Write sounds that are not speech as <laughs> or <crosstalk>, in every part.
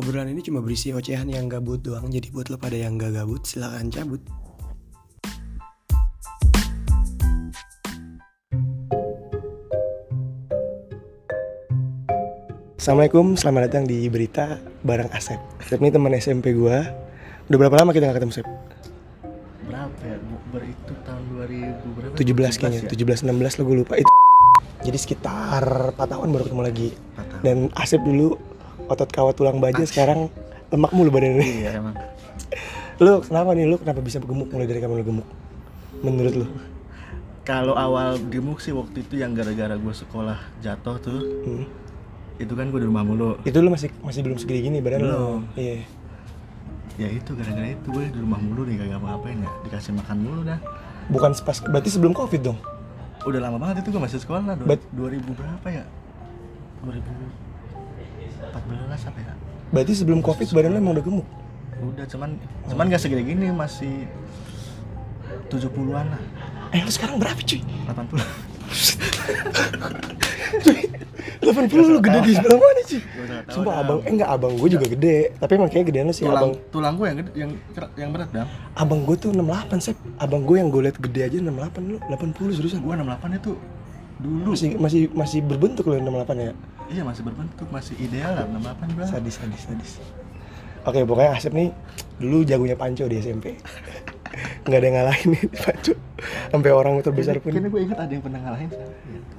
Obrolan ini cuma berisi ocehan yang gabut doang, jadi buat lo pada yang gak gabut, silakan cabut. Assalamualaikum, selamat datang di Berita bareng Asep. Asep ini teman SMP gua. Udah berapa lama kita gak ketemu, Sep? berapa ya bukber itu tahun 2000 berapa 17 kayaknya, ya? 17 16 lo gue lupa itu. <laughs> Jadi sekitar 4 tahun baru ketemu lagi. Dan Asep dulu otot kawat tulang baja, sekarang lemak mulu badannya. iya emang <laughs> Lu kenapa nih? Lu kenapa bisa gemuk mulai dari kapan lu gemuk? Menurut lu? kalau awal gemuk sih waktu itu yang gara-gara gue sekolah jatuh tuh Hmm. itu kan gue di rumah mulu Itu lu masih masih belum segede gini badan lu. Iya. ya itu gara-gara itu gue di rumah mulu nih kagak ngapain ya dikasih makan mulu dah Bukan pas berarti sebelum Covid dong. udah lama banget itu gue masih sekolah lah Bet- 2000 berapa ya 2014 apa ya? Berarti sebelum Covid badan lu emang udah gemuk. udah cuman cuman gak segede gini masih 70-an lah. Eh lu sekarang berapa cuy? 80 <laughs> Cuy, 80 lu gede di sebelah mana nggak tahu Sumpah abang, eh enggak abang gue juga gede Tapi emang kayaknya gedean sih tulang abang. tulang gue yang gede yang yang berat dah Abang gue tuh 68 sep. Abang gue yang gue liat gede aja 68 lu 80 seriusan. Gue 68 itu dulu. Masih masih masih berbentuk lu 68 ya iya masih berbentuk masih ideal lah 68 bro. Sadis sadis sadis. Oke pokoknya Asep nih dulu jagonya Panco di SMP <laughs> nggak ada yang ngalahin nih Panco. Sampai orang terbesar pun. kayaknya gue ingat ada yang pernah ngalahin ya?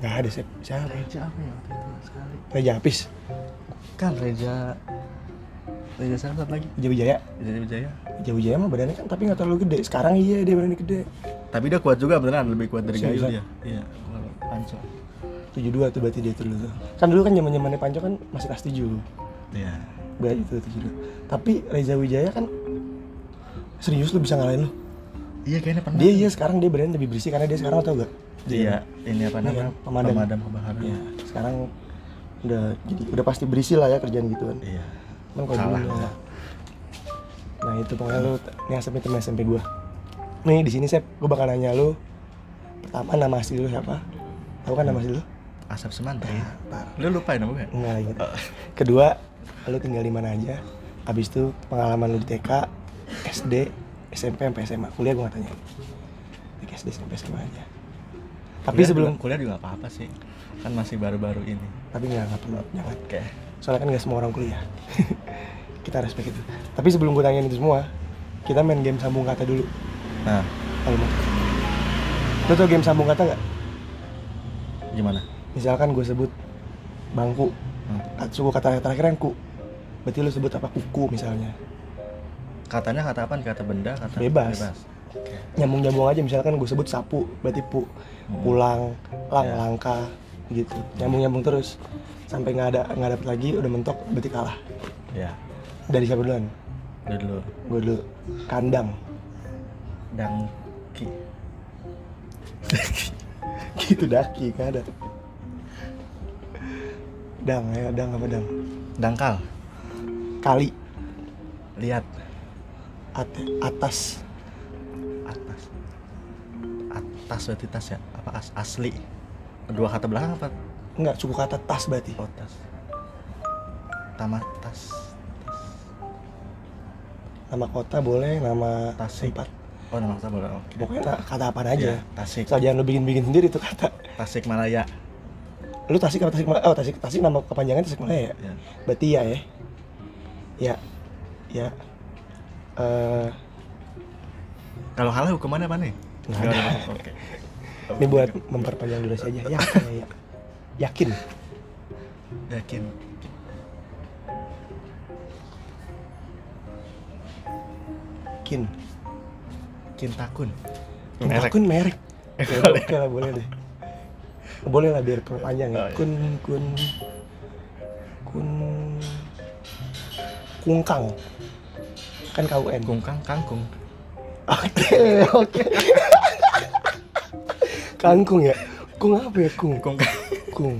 nggak ada Sep. Siapa? Reja apa ya waktu itu? Sekali. Reja Apis. Kan Reja Reja siapa satu lagi? Reja Wijaya Reja Wijaya Reja Wijaya mah badannya kan tapi nggak terlalu gede. Sekarang iya dia badannya gede. Tapi dia kuat juga beneran lebih kuat dari? Gayu dia. Iya Panco 72 tuh berarti dia tuh dulu tuh kan dulu kan zaman zamannya Panco kan masih kelas 7 iya berarti itu 72 tapi Reza Wijaya kan serius lu bisa ngalahin lu iya kayaknya pernah dia iya sekarang dia badannya lebih bersih karena dia sekarang tau gak iya ini apa namanya pemadam. pemadam kebakaran Iya, sekarang udah jadi udah pasti berisi lah ya kerjaan gitu kan. iya Cuman kalau dulu ya. Nah itu pokoknya lu ini Asep ini teman SMP gua. Nih di sini Sep, gua bakal nanya lu pertama nama asli lu siapa? Tahu kan nama asli lu? Asap Semantri. Tar. lu lupa ya nama gue Enggak gitu. Kedua, lu tinggal di mana aja? Abis itu pengalaman lu di TK, SD, SMP, sampai SMA. Kuliah gua gak tanya. TK, SD, SMP, SMA aja. Tapi Kuliah sebelum juga, kuliah juga apa apa sih. Kan masih baru-baru ini. Tapi nggak nggak perlu jangan oke. Soalnya kan nggak semua orang kuliah. <laughs> Kita respect itu. Tapi sebelum gue tanyain itu semua kita main game sambung kata dulu. Nah. Kalau mau lo tau game sambung kata nggak? Gimana misalkan gue sebut bangku. Hmm. suku kata terakhir yang ku. Berarti lo sebut apa? Kuku misalnya. Katanya kata apa kata benda kata Bebas. oke. Nyambung nyambung aja misalkan gue sebut sapu berarti pu. Hmm. pulang lang Ya. langka gitu. Nyambung nyambung terus. Sampai nggak ada nggak dapet lagi udah mentok berarti kalah. Ya. Dari siapa duluan? Udah dulu. Gue dulu. Kandang. Dangki. <laughs> Gitu daki nggak ada dang ya dang apa dang? Dangkal. Kali. Lihat. At- atas. Atas. Atas berarti tas ya? Apa as asli? Dua kata belakang apa? Enggak suku kata tas berarti. Oh tas. Tamat tas. Nama kota boleh nama Tasik. tempat. Oh nama kata boleh. Oke. Pokoknya kata apa aja. Iya, tasik. Asal jangan lu bikin bikin sendiri tuh kata. Tasik malaya lu tasik apa tasik Malaya? oh tasik tasik nama kepanjangan tasik malaya ya? Ya berarti ya ya. Ya. Ya. Eh. Kalau kalah hukumannya apa nih? Nggak ada. oke. Ini buat memperpanjang durasi aja ya ya, ya. yakin? Yakin. Kin kintakun. Kun merek. Boleh. oke lah boleh deh. Boleh lah biar perpanjang ya. Oh, iya. Kun kun kun kungkang. Kan KUN. kungkang kangkung Oke, oke. Kangkung ya. Kung apa ya kung? kungkang Kung.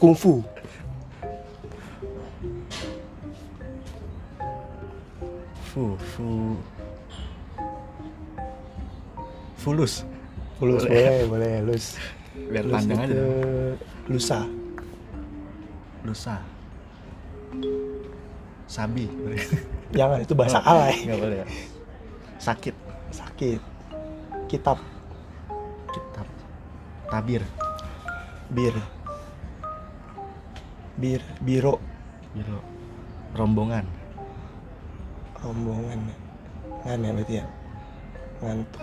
Kungfu. fu fu fulus Fulus boleh, boleh, lus. Biar panjang aja. Lusa. lusa sabi <laughs> Jangan itu bahasa alay. nggak boleh ya sakit Sakit. Kitab, kitab tabir bir. Bir, biro, biro rombongan rombongan. Ngan ya berarti ya. Ngantuk.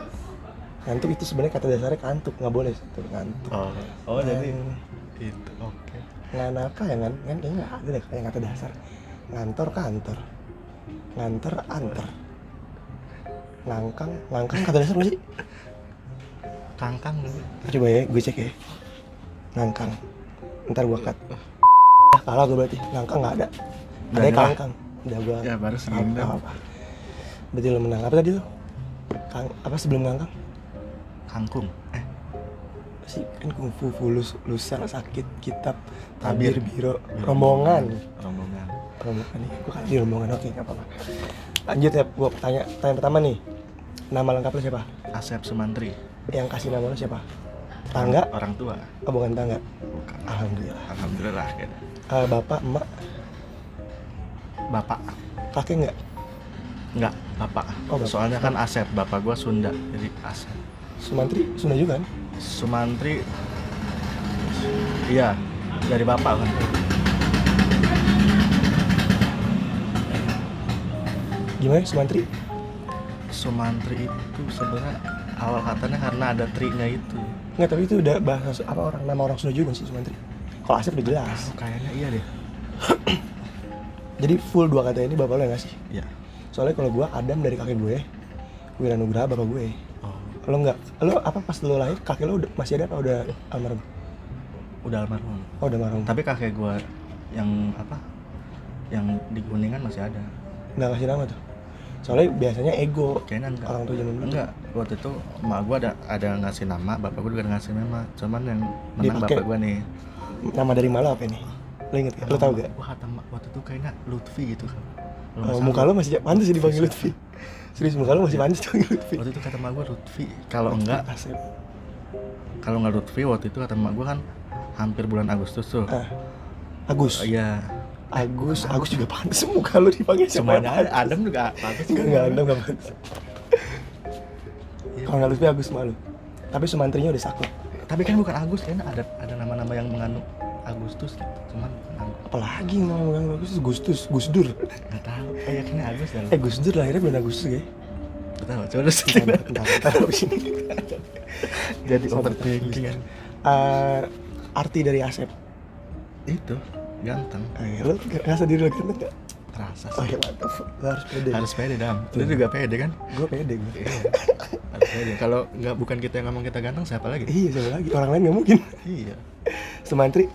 Ngantuk itu sebenarnya kata dasarnya kantuk, nggak boleh itu ngantuk. oh oh jadi Ngan- itu oke nganaka ya kan? Kan kayaknya nggak ada deh kayak kata dasar. Ngantor kantor. Nganter anter. Ngangkang, ngangkang kata dasar nggak sih? kangkang Coba ya, gue cek ya. Ngangkang. Ntar gue cut. Ah, kalah gue berarti. Ngangkang nggak ada. Ada kangkang. Udah gue. ya baru segini apa, apa. Berarti lo menang. Apa tadi lo? Kang, apa sebelum ngangkang? Kangkung. Eh sih? Kan kungfu fulus lusa sakit kitab Tabir. tabir. Biro. Rombongan. Rombongan. Rombongan nih gue kan di rombongan oke. Nggak apa-apa. Lanjut ya gue tanya tanya pertama nih. Nama lengkap lo siapa? Asep Sumantri. Yang kasih nama lo siapa? Tangga? Orang tua. Oh, bukan tangga. Bukan. Alhamdulillah. Alhamdulillah kan Eh, bapak emak? Bapak. Kakek nggak? Enggak, bapak. Oh, bapak. Soalnya kan Asep, bapak gua Sunda, jadi Asep. Sumantri Sunda juga kan Sumantri Iya, dari bapak kan. gimana Sumantri Sumantri itu sebenarnya awal katanya karena ada trinya itu. nggak tapi itu udah bahasa apa orang nama orang Sunda juga sih Sumantri kalau Asep udah jelas Oh, kayaknya iya deh. <clears throat> jadi full dua kata ini bapak lo yang ngasih Iya. soalnya kalau gua Adam dari kakek gue Wiranugraha bapak gue Lo nggak lo apa pas lo lahir kakek lo udah- masih ada apa udah almarhum udah almarhum. oh udah almarhum Tapi kakek gua yang apa? Yang di Kuningan masih ada. nggak kasih nama tuh soalnya biasanya ego Kayaknya enggak. orang tua zaman dulu Enggak, waktu itu emak gua ada ada ngasih nama, bapak gua juga ngasih nama. Cuman yang menang Dipakai. bapak gua nih. nama dari malah apa nih lo inget gak? lo tau gak Gua kata emak waktu itu kayaknya Lutfi gitu kan. Kalau oh, muka lo masih pantas sih dipanggil Lutfi <laughs> serius muka lo masih pantas dipanggil Lutfi Waktu itu kata emak gua Lutfi. Kalau enggak, Asep kalau enggak Lutfi waktu itu kata emak gua kan hampir bulan Agustus tuh. ah Agus Oh, Iya. Agus Agus juga pantas muka lo dipanggil siapa Semuanya ada. Adam juga bagus Enggak, enggak, Adam enggak pantas Iya. Kalau nggak Lutfi Agus malu Tapi Sumantrinya udah sakit Tapi kan bukan Agus, kayaknya ada ada nama-nama yang mengandung Agustus gitu. Cuman. Apalagi nama yang Agustus Gustus Gusdur Enggak tahu. Eh, kayaknya Agus dah. Eh Gusdur lahirnya bulan Agustus ya Enggak tahu. Coba lu Bentar, bentar, bentar, habis ini. Jadi overthinking kan. Eh, Arti dari Asep Itu ganteng. Eh, Lo ngerasa diri lo ganteng gak? Terasa Oh sih. ya mantap Lo harus pede Harus pede dam. Lu juga pede kan? Gue pede gue Iya. Harus pede. Kalau nggak bukan kita yang ngomong kita ganteng, siapa lagi? Iya siapa lagi Orang lain gak mungkin Iya. Sumantri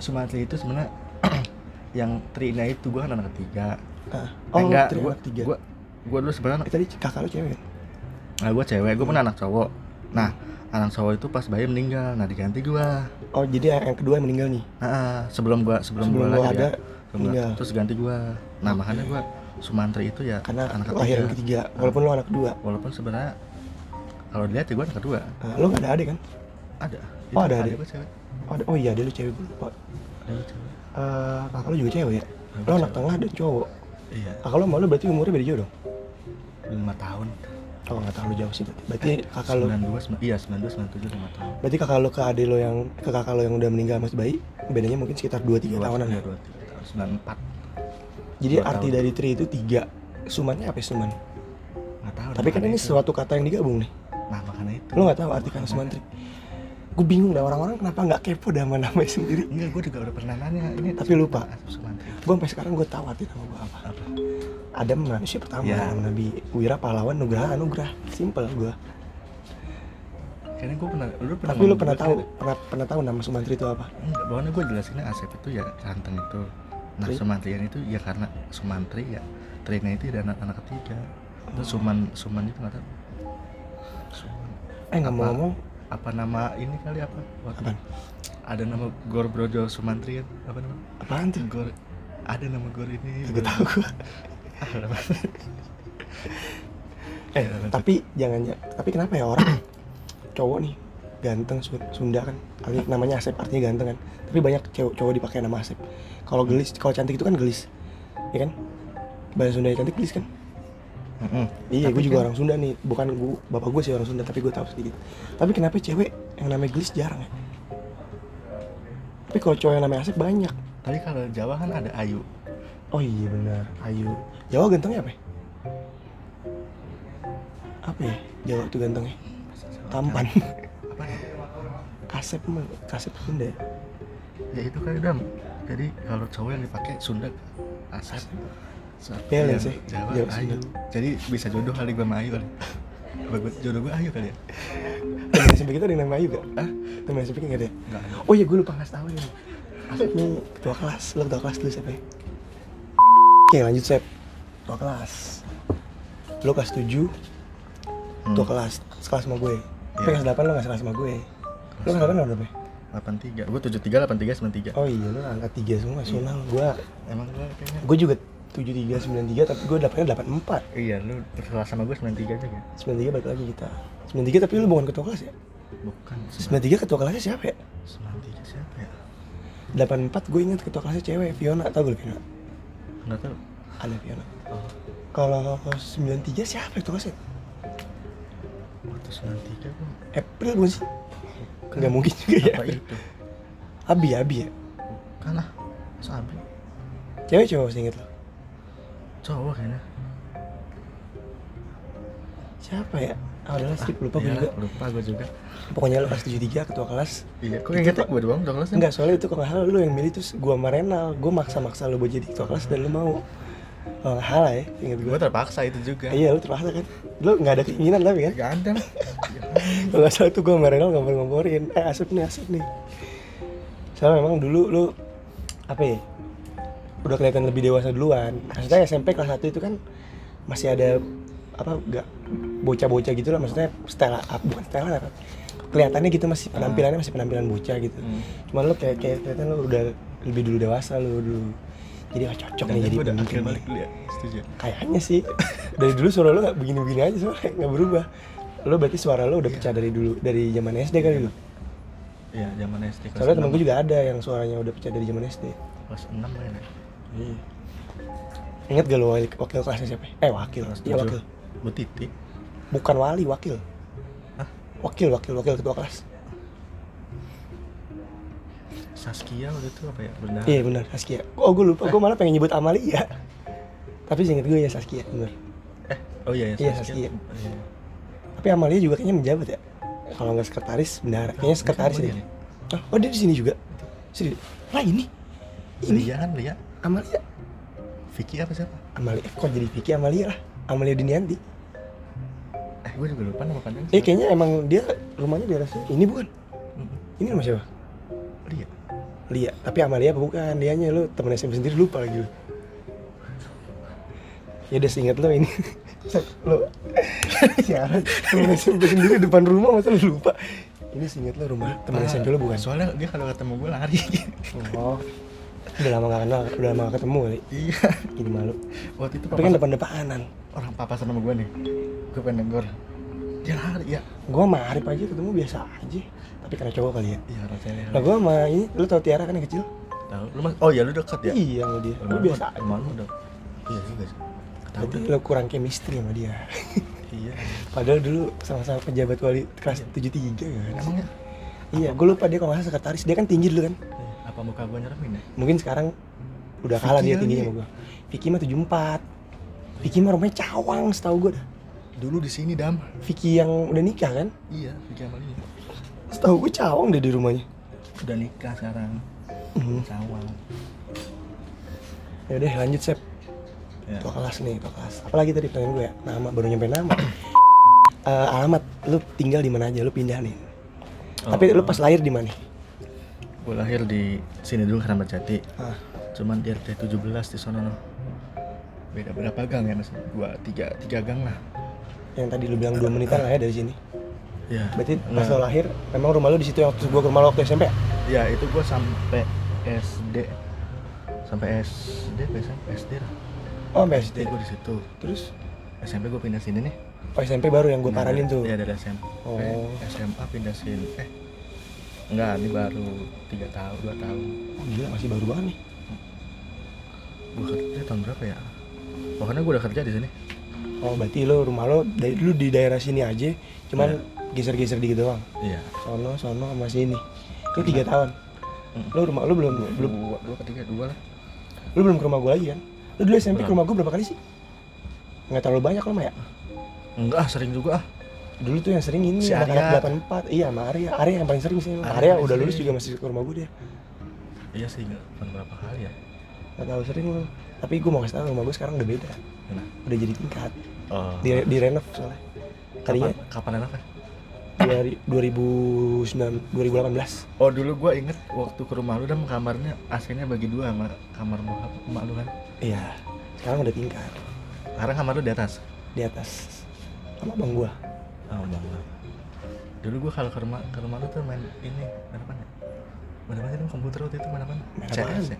Sumatri itu sebenarnya <clears throat> yang Trina itu gua kan anak ketiga. ah. Eh, Oh enggak, Tri gua, anak tiga gua gua dulu sebenarnya Eh, Tadi kakak lo cewek nah gua cewek, gua punya anak cowok. Nah, anak cowok itu pas bayi meninggal, nah diganti gua. Oh jadi yang kedua yang meninggal nih Nah, sebelum gua sebelum, Sebelum lahir ada, ya. Sebelum terus ganti gua. Nah, makanya gua Sumantri itu ya Karena anak lahir ketiga. yang ketiga Walaupun lo anak kedua Walaupun sebenarnya kalau dilihat ya gua anak kedua. nah, Lo gak ada adik kan? Ada. Oh, ada ada adik. gua cewek. Oh, ada- oh iya dia lo cewek gue lupa cewek. Eh, Kakak lo juga cewek ya? Lo anak tengah dan cowok Iya, Kakak lo sama lo berarti umurnya beda jauh dong? lima tahun. Oh nggak terlalu jauh sih berarti Berarti kakak lo 92, iya 92, 97, 5 tahun. Berarti kakak lo ke adik lo yang Ke kakak lo yang udah meninggal masih bayi Bedanya mungkin sekitar 2-3 Dua- tahunan iya, ya dua, tiga tahun, 94 Jadi arti tahun. dari tri itu tiga Sumannya apa ya suman? Nggak tahu Tapi kan ini itu. suatu kata yang digabung nih Nah makanya itu Lo gak tahu arti kata sumantri Gue bingung dah orang-orang kenapa nggak kepo sama namanya sendiri Enggak, gue juga udah pernah nanya ini Tapi lupa. Gue sampai sekarang gue tahu arti nama gue apa Apa? Adam manusia pertama Ya. Nabi Wira pahlawan Nugraha anugerah Simple gue Kayaknya gue pernah, lu pernah Tapi ngomong pernah tahu kan? pernah, pernah tahu nama Sumantri itu apa? Enggak, bahwa gue jelasinnya Asep itu ya ganteng itu Nah Tri? Sumantrian itu ya karena Sumantri ya Trina itu ada anak, anak ketiga Terus Suman, Suman itu nggak tahu Suman. Eh nggak mau ngomong Apa nama ini kali apa? Waktu Apaan? Ada nama Gor Brojo Sumantrian Apa nama? Apaan tuh? Gor Ada nama Gor ini Gue tahu gue Ah, nama. Eh Ya, tapi jangan ya Tapi kenapa ya orang <clears throat> Cowok nih ganteng Su- Sunda kan artinya namanya Asep artinya ganteng kan tapi banyak cewek cowok dipakai nama Asep kalau gelis kalau cantik itu kan gelis ya kan bahasa Sunda cantik gelis kan Mm-mm. iya gue juga kan- orang Sunda nih bukan gue bapak gue sih orang Sunda tapi gue tahu sedikit tapi kenapa cewek yang namanya gelis jarang ya tapi kalau cowok yang namanya Asep banyak Tapi kalau Jawa kan ada Ayu. oh iya benar Ayu Jawa gantengnya apa ya? apa ya Jawa tuh gantengnya tampan Apa ya? Asep mah Asep Sunda ya? Ya itu kan dam. Jadi kalau cowok yang dipakai Sunda Asep. Saat Balance yang ya, Jawa Jawa Ayu. Jadi bisa jodoh kali gue sama Ayu kali. Bagus jodoh gue Ayu kali ya. temen SMP kita ada yang namanya Ayu gak? Hah? temen SMP nggak ada ya? Ada. oh iya gue lupa ngasih tau ya Asep nih ketua kelas lo ketua kelas dulu siapa ya? oke lanjut Sep ketua kelas lo kelas 7 Hmm. ketua kelas sekelas sama gue tapi Iya. kelas 8 lo gak sekelas sama gue lo kelas 8 lo berapa ya? 83. Gue 73 83 93. oh iya lo angkat 3 semua nasional gue Emang gue kayaknya gue juga 73 93 tapi gue dapetnya 84 Iya, lu kelas sama gue 93 juga. 93 balik lagi kita 93 tapi lu bukan ketua kelas ya? Bukan. 93 ketua kelasnya siapa ya? 93 siapa ya? 84 gue inget ketua kelasnya cewek Fiona tau gue Fiona? Enggak tahu. ada Fiona Oh, kalau 93 siapa ketua kelasnya? waktu 93 gue. April bukan sih? Nggak mungkin juga ya Apa itu? Abi Abi ya? Kan lah. Sabi. Cewek cowok inget lo Cowok kayaknya. Siapa ya? Ah, udah lah skip lupa gue Iya, juga. Lupa gue juga. Pokoknya lu kelas 73 ketua kelas. Iya, kok ingetnya gue doang ketua kelasnya? Enggak soalnya itu kalau salah lu yang milih terus gua sama Renal. Gue maksa-maksa lu buat jadi ketua kelas dan lu mau. Kalau nggak salah ya inget gue Gue terpaksa itu juga. Iya lu terpaksa kan. Lu nggak ada keinginan tapi kan? Gak ada. <laughs> Kalau nggak salah tuh gue sama Renal ngompor-ngomporin Eh Asep nih Asep nih. Soalnya memang dulu lu Apa ya Udah kelihatan lebih dewasa duluan Maksudnya SMP kelas 1 itu kan Masih ada Apa gak Bocah-bocah gitu lah Maksudnya Stella up Bukan Stella apa Kelihatannya gitu masih penampilannya masih penampilan bocah gitu Hmm. Cuman lu kayak, kayak kelihatan lu udah lebih dulu dewasa lu dulu Jadi oh, cocok nih jadi udah akhir balik dulu ya. Setuju. Kayaknya sih Dari dulu suara lu gak begini-begini aja soalnya Gak berubah Lu berarti suara lu udah pecah dari dulu Dari zaman SD kali lu Iya, zaman SD Soalnya temen 6. gue juga ada yang suaranya udah pecah dari zaman SD. Kelas 6 kayaknya. Iya. Ingat gak lo wakil, wakil kelasnya siapa? Eh wakil, iya 7. wakil. Bu Titi. Bukan wali, wakil. Hah? Wakil, wakil, wakil ketua kelas. Saskia waktu itu apa ya? Benar. Iya benar, Saskia. Oh gue lupa, gue malah pengen nyebut Amalia. Tapi seinget gue ya Saskia, bener. Eh, oh iya, Iya, Saskia. Saskia. Iya. Tapi Amalia juga kayaknya menjabat ya. Kalau nggak sekretaris, bendahara. Kayaknya sekretaris deh. nih. Oh, oh dia di sini juga. Serius? Lah ini? Ini Lia kan Lia. Amalia. Vicky apa siapa? Amalia. Eh, kok jadi Vicky Amalia lah? Amalia Dinianti. Eh, gue juga lupa nama panjangnya. Eh kayaknya emang dia rumahnya di sini. Ini bukan? Mm-mm. Ini rumah siapa? Lia. Lia, tapi Amalia apa bukan? Dianya lu temen SMP sendiri lupa lagi lu. Ya udah seingat lu ini. <laughs> lu <laughs> siaran temen SMP sendiri depan rumah masa lu lupa? Ini seingat lu rumah temen Lupa. SMP lu bukan? Soalnya dia kalau ketemu gue lari. Oh. Udah lama gak kenal, udah lama gak ketemu kali. iya. Ini malu. Waktu itu Tapi papa kan depan-depanan. orang papa sama gue nih. Gue pengen negor. Dia lari ya. Gua sama Arif aja ketemu biasa aja. Tapi karena cowok kali ya. Iya, rasanya. Nah gua sama ini, lu tau Tiara kan yang kecil? Tahu. Lu mas Oh iya lu deket ya? Iya sama dia. Lu biasa aja. Emang lu udah. Iya juga sih. Dah. lu kurang chemistry sama dia. Iya. <laughs> Padahal dulu sama-sama pejabat wali kelas 73 kan. Emangnya Iya, gue lupa dia kalau nggak salah sekretaris. Dia kan tinggi dulu kan. Apa muka gue nyeremin ya? Mungkin sekarang udah kalah Vicky dia tingginya sama gue. Vicky mah 74. Vicky mah rumahnya cawang setahu gue dah. Dulu di sini dam. Vicky yang udah nikah kan? Iya, Vicky Amalia. Setahu gue cawang deh di rumahnya. Udah nikah sekarang. Hmm. Cawang. Ya udah lanjut Sep. Ya. Tua kelas nih, tua kelas. Apalagi tadi pertanyaan gue ya? Nama, baru nyampe nama. Eh, alamat, lu tinggal di mana aja? Lu pindah nih. Tapi lu pas lahir di mana? Gue lahir di sini dulu Keramat Jati. Ah, Cuman di RT 17 di sana no. Beda berapa gang ya mas? Dua, tiga, tiga gang lah. yang tadi lu bilang dua menitan lah ya dari sini. Ya. Berarti pas Nah, lo lahir, memang rumah lu di situ yang waktu gua ke rumah lo waktu SMP ya? Ya itu gue sampai SD sampai SD, SMP, SD lah. Oh, sampai SD gue di situ. Terus SMP gue pindah sini nih. Oh SMP baru yang gue Nah, paranin tuh. Iya dari SMP. Oh. SMA pindah sini. Eh, enggak, ini baru tiga tahun, dua tahun. Oh, gila masih baru banget nih. Gue kerja tahun berapa ya? Pokoknya gue udah kerja di sini. Oh berarti lo rumah lo dari dulu di daerah sini aja, cuman geser-geser dikit doang. Iya. Sono, sono sama sini. Itu tiga tahun. Mm. Lo rumah lo belum belum Dua, dua ketiga, dua lah. lo belum ke rumah gue lagi kan? Lo dulu SMP ke rumah gue berapa kali sih? Nggak terlalu banyak lo mah ya? Enggak, sering juga ah. Dulu tuh yang sering ini Si anak-anak Arya. 84 Iya sama Arya. Arya yang paling sering sih. Arya Arya udah lulus sering. juga masih ke rumah gue dia. Iya sih, berapa kali ya. Gak tau sering lo Tapi gue mau kasih tau rumah gue sekarang udah beda. Nah. Udah jadi tingkat. Oh. Di, di renov soalnya. Tadinya kapan, kapan dari 2009 2018 Oh dulu gua inget waktu ke rumah lu dan kamarnya AC-nya bagi dua sama kamar bokap emak lu kan. Iya. Sekarang udah tingkat. Sekarang kamar lu di atas. Di atas. Sama bang gue Oh bang. Dulu gua kalau ke rumah ke rumah lu tuh main ini main apa ya? Main apa sih komputer waktu itu main apa? Main CS ya?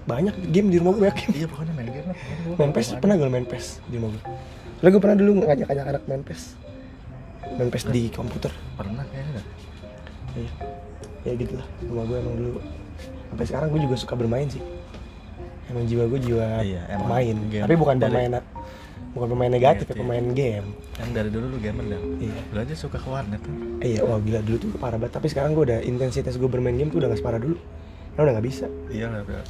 Banyak game di rumah gue banyak game Iya pokoknya main game lah. Main PES pernah lo main PES di rumah gue? Soalnya gue pernah dulu ngajak-ngajak anak main PES Main PES di komputer Pernah kayaknya. Iya Ya gitu lah Rumah gue emang dulu Sampai sekarang gue juga suka bermain sih Emang jiwa gue jiwa Iya, game Tapi bukan dari- pemain Bukan pemain negatif ya, Negatif. pemain game Yang dari dulu lu gamer dah. Iya Lu aja suka ke warnet kan? Eh, Iya, wah gila dulu tuh parah banget Tapi sekarang gue udah intensitas gue bermain game tuh udah gak separah dulu Karena udah gak bisa Iya lah bro.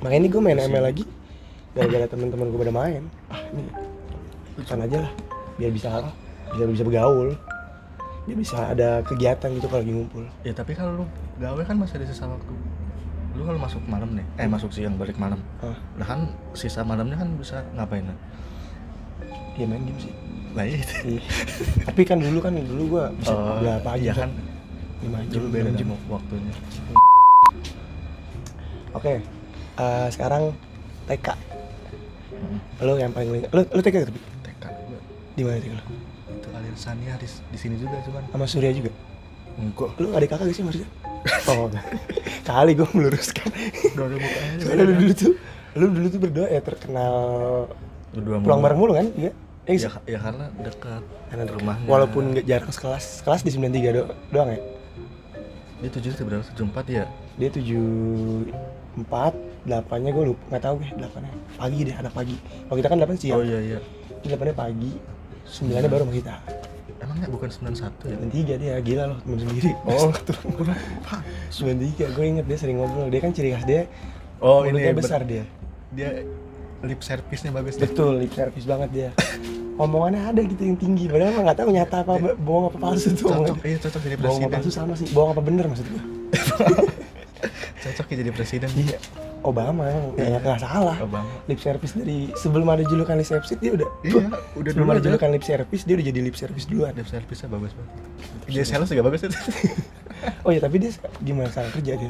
Makanya ini gue main. ML lagi Gara-gara temen-temen gue pada main Ah ini Kan aja lah Biar bisa Biar bisa bergaul Biar bisa ada kegiatan gitu kalau lagi ngumpul Ya tapi kalau lu gawe kan masih ada sisa waktu. Lu kalau masuk malam nih, eh masuk siang balik malam. Ah, Lah kan sisa malamnya kan bisa ngapain lah? Iya main game sih Nah itu. Iya. Tapi kan dulu kan dulu gue bisa Oh, berapa aja iya kan? 5 jam Dulu beda 6 jam kan waktunya. Oke eh, Sekarang TK Hmm. Lo yang paling Lo, lo TK tapi? TK gua Di mana TK lo? itu Alir Sania di, di sini juga cuman Sama Surya juga? enggak Lu adik kakak gak sih maksudnya? <laughs> Oh enggak. Kali gue meluruskan udah ada mukanya lu dulu tuh Lu dulu tuh berdua ya terkenal berdua Pulang bareng mulu kan? Iya Eh, ya, ya karena dekat Karena rumahnya. Walaupun nggak jarang sekelas Sekelas di 93 do doang ya? dia tujuh itu berapa? Tujuh empat ya Dia 74 8 nya gue lupa Gak tau gue 8 nya Pagi deh anak pagi. Kalau kita kan 8 siang. Oh iya iya. 8 nya pagi 9 nya baru sama kita. Emangnya bukan sembilan satu ya? 93 dia gila loh temen sendiri. Oh 93 gue inget dia sering ngobrol. Dia kan ciri khas dia oh ini besar ber- dia. dia lip service-nya bagus deh Betul, lip service banget dia. Omongannya ada gitu yang tinggi, padahal emang nggak tahu nyata apa bohong apa palsu tuh cocok omongannya. iya cocok jadi Bohong apa presiden palsu sama sih, bohong apa bener maksud gue. <laughs> cocok ya jadi presiden Iya, Obama emang nggak salah. Obama Lip service dari sebelum ada julukan lip service dia udah. iya udah sebelum dulu ada aja julukan lip service dia udah jadi lip service duluan. lip service-nya bagus banget dia sales juga bagus itu <laughs> Oh ya tapi dia gimana sekarang kerja dia?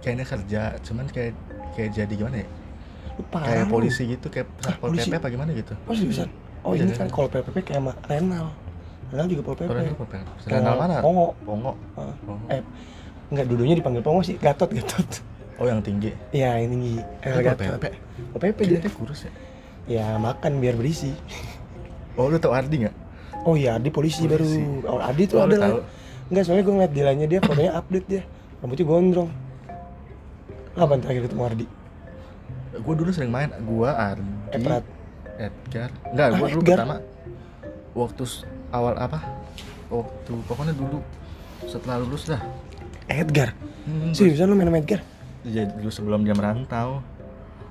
kayaknya kerja cuman kayak kayak jadi gimana ya Lu parah kayak lu. polisi gitu kayak satpol polisi? pp apa gimana gitu Oh seriusan? Oh Iya, ini iya. kan kalau PPP kayak sama Renal. Renal juga pol PP. Apa Renal mana Pongo. Pongo Ah. Eh, enggak dulunya dipanggil Pongo sih, Gatot, Gatot. oh yang tinggi Iya ini nih, eh, Gatot. PP. Pol PP dia. kurus ya Ya makan biar berisi. oh lu tau Ardi nggak Oh iya, Adi polisi, Polisi. baru. Oh, Adi tuh Oh, lu ada lah. Enggak, soalnya gue ngeliat dilanya dia, fotonya update dia. Rambutnya gondrong. Kapan terakhir ketemu Ardi? Gue dulu sering main gua Ardi Eprat. Edgar enggak Ah, gua dulu Edgar. pertama waktu awal apa waktu pokoknya dulu setelah lulus dah Edgar. hmm, Seriusan lu main sama Edgar? jadi dulu sebelum dia merantau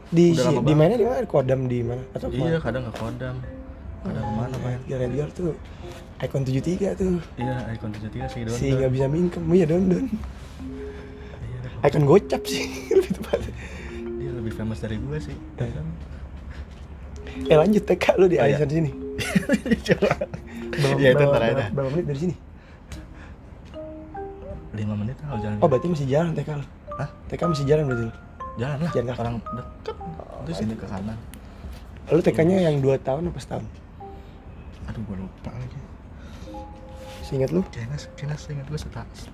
Di si, di mana di mana? Kodam di mana? Atau iya ke mana? kadang ke kodam kadang ke mana main Edgar Edgar tuh ikon 73 tuh. iya tujuh tiga sih don Si nggak bisa mingkem, iya don don. iya, Ikon gocap sih <laughs> lebih tepatnya. Lebih famous dari gue sih Eh. ya kan Eh lanjut TK lu di Oh, iya. arisan sini. <laughs> coba Berapa, Iya, itu berapa- berapa- berapa menit dari sini? lima menit lah jalan Oh berarti masih jalan TK lu? Hah? TK masih jalan berarti lu? jalan lah Jalan orang deket itu sini ke kanan Lu TK-nya yang 2 tahun apa setahun? aduh gue lupa lagi Seingat lu? kayaknya kayaknya seingat gue setahun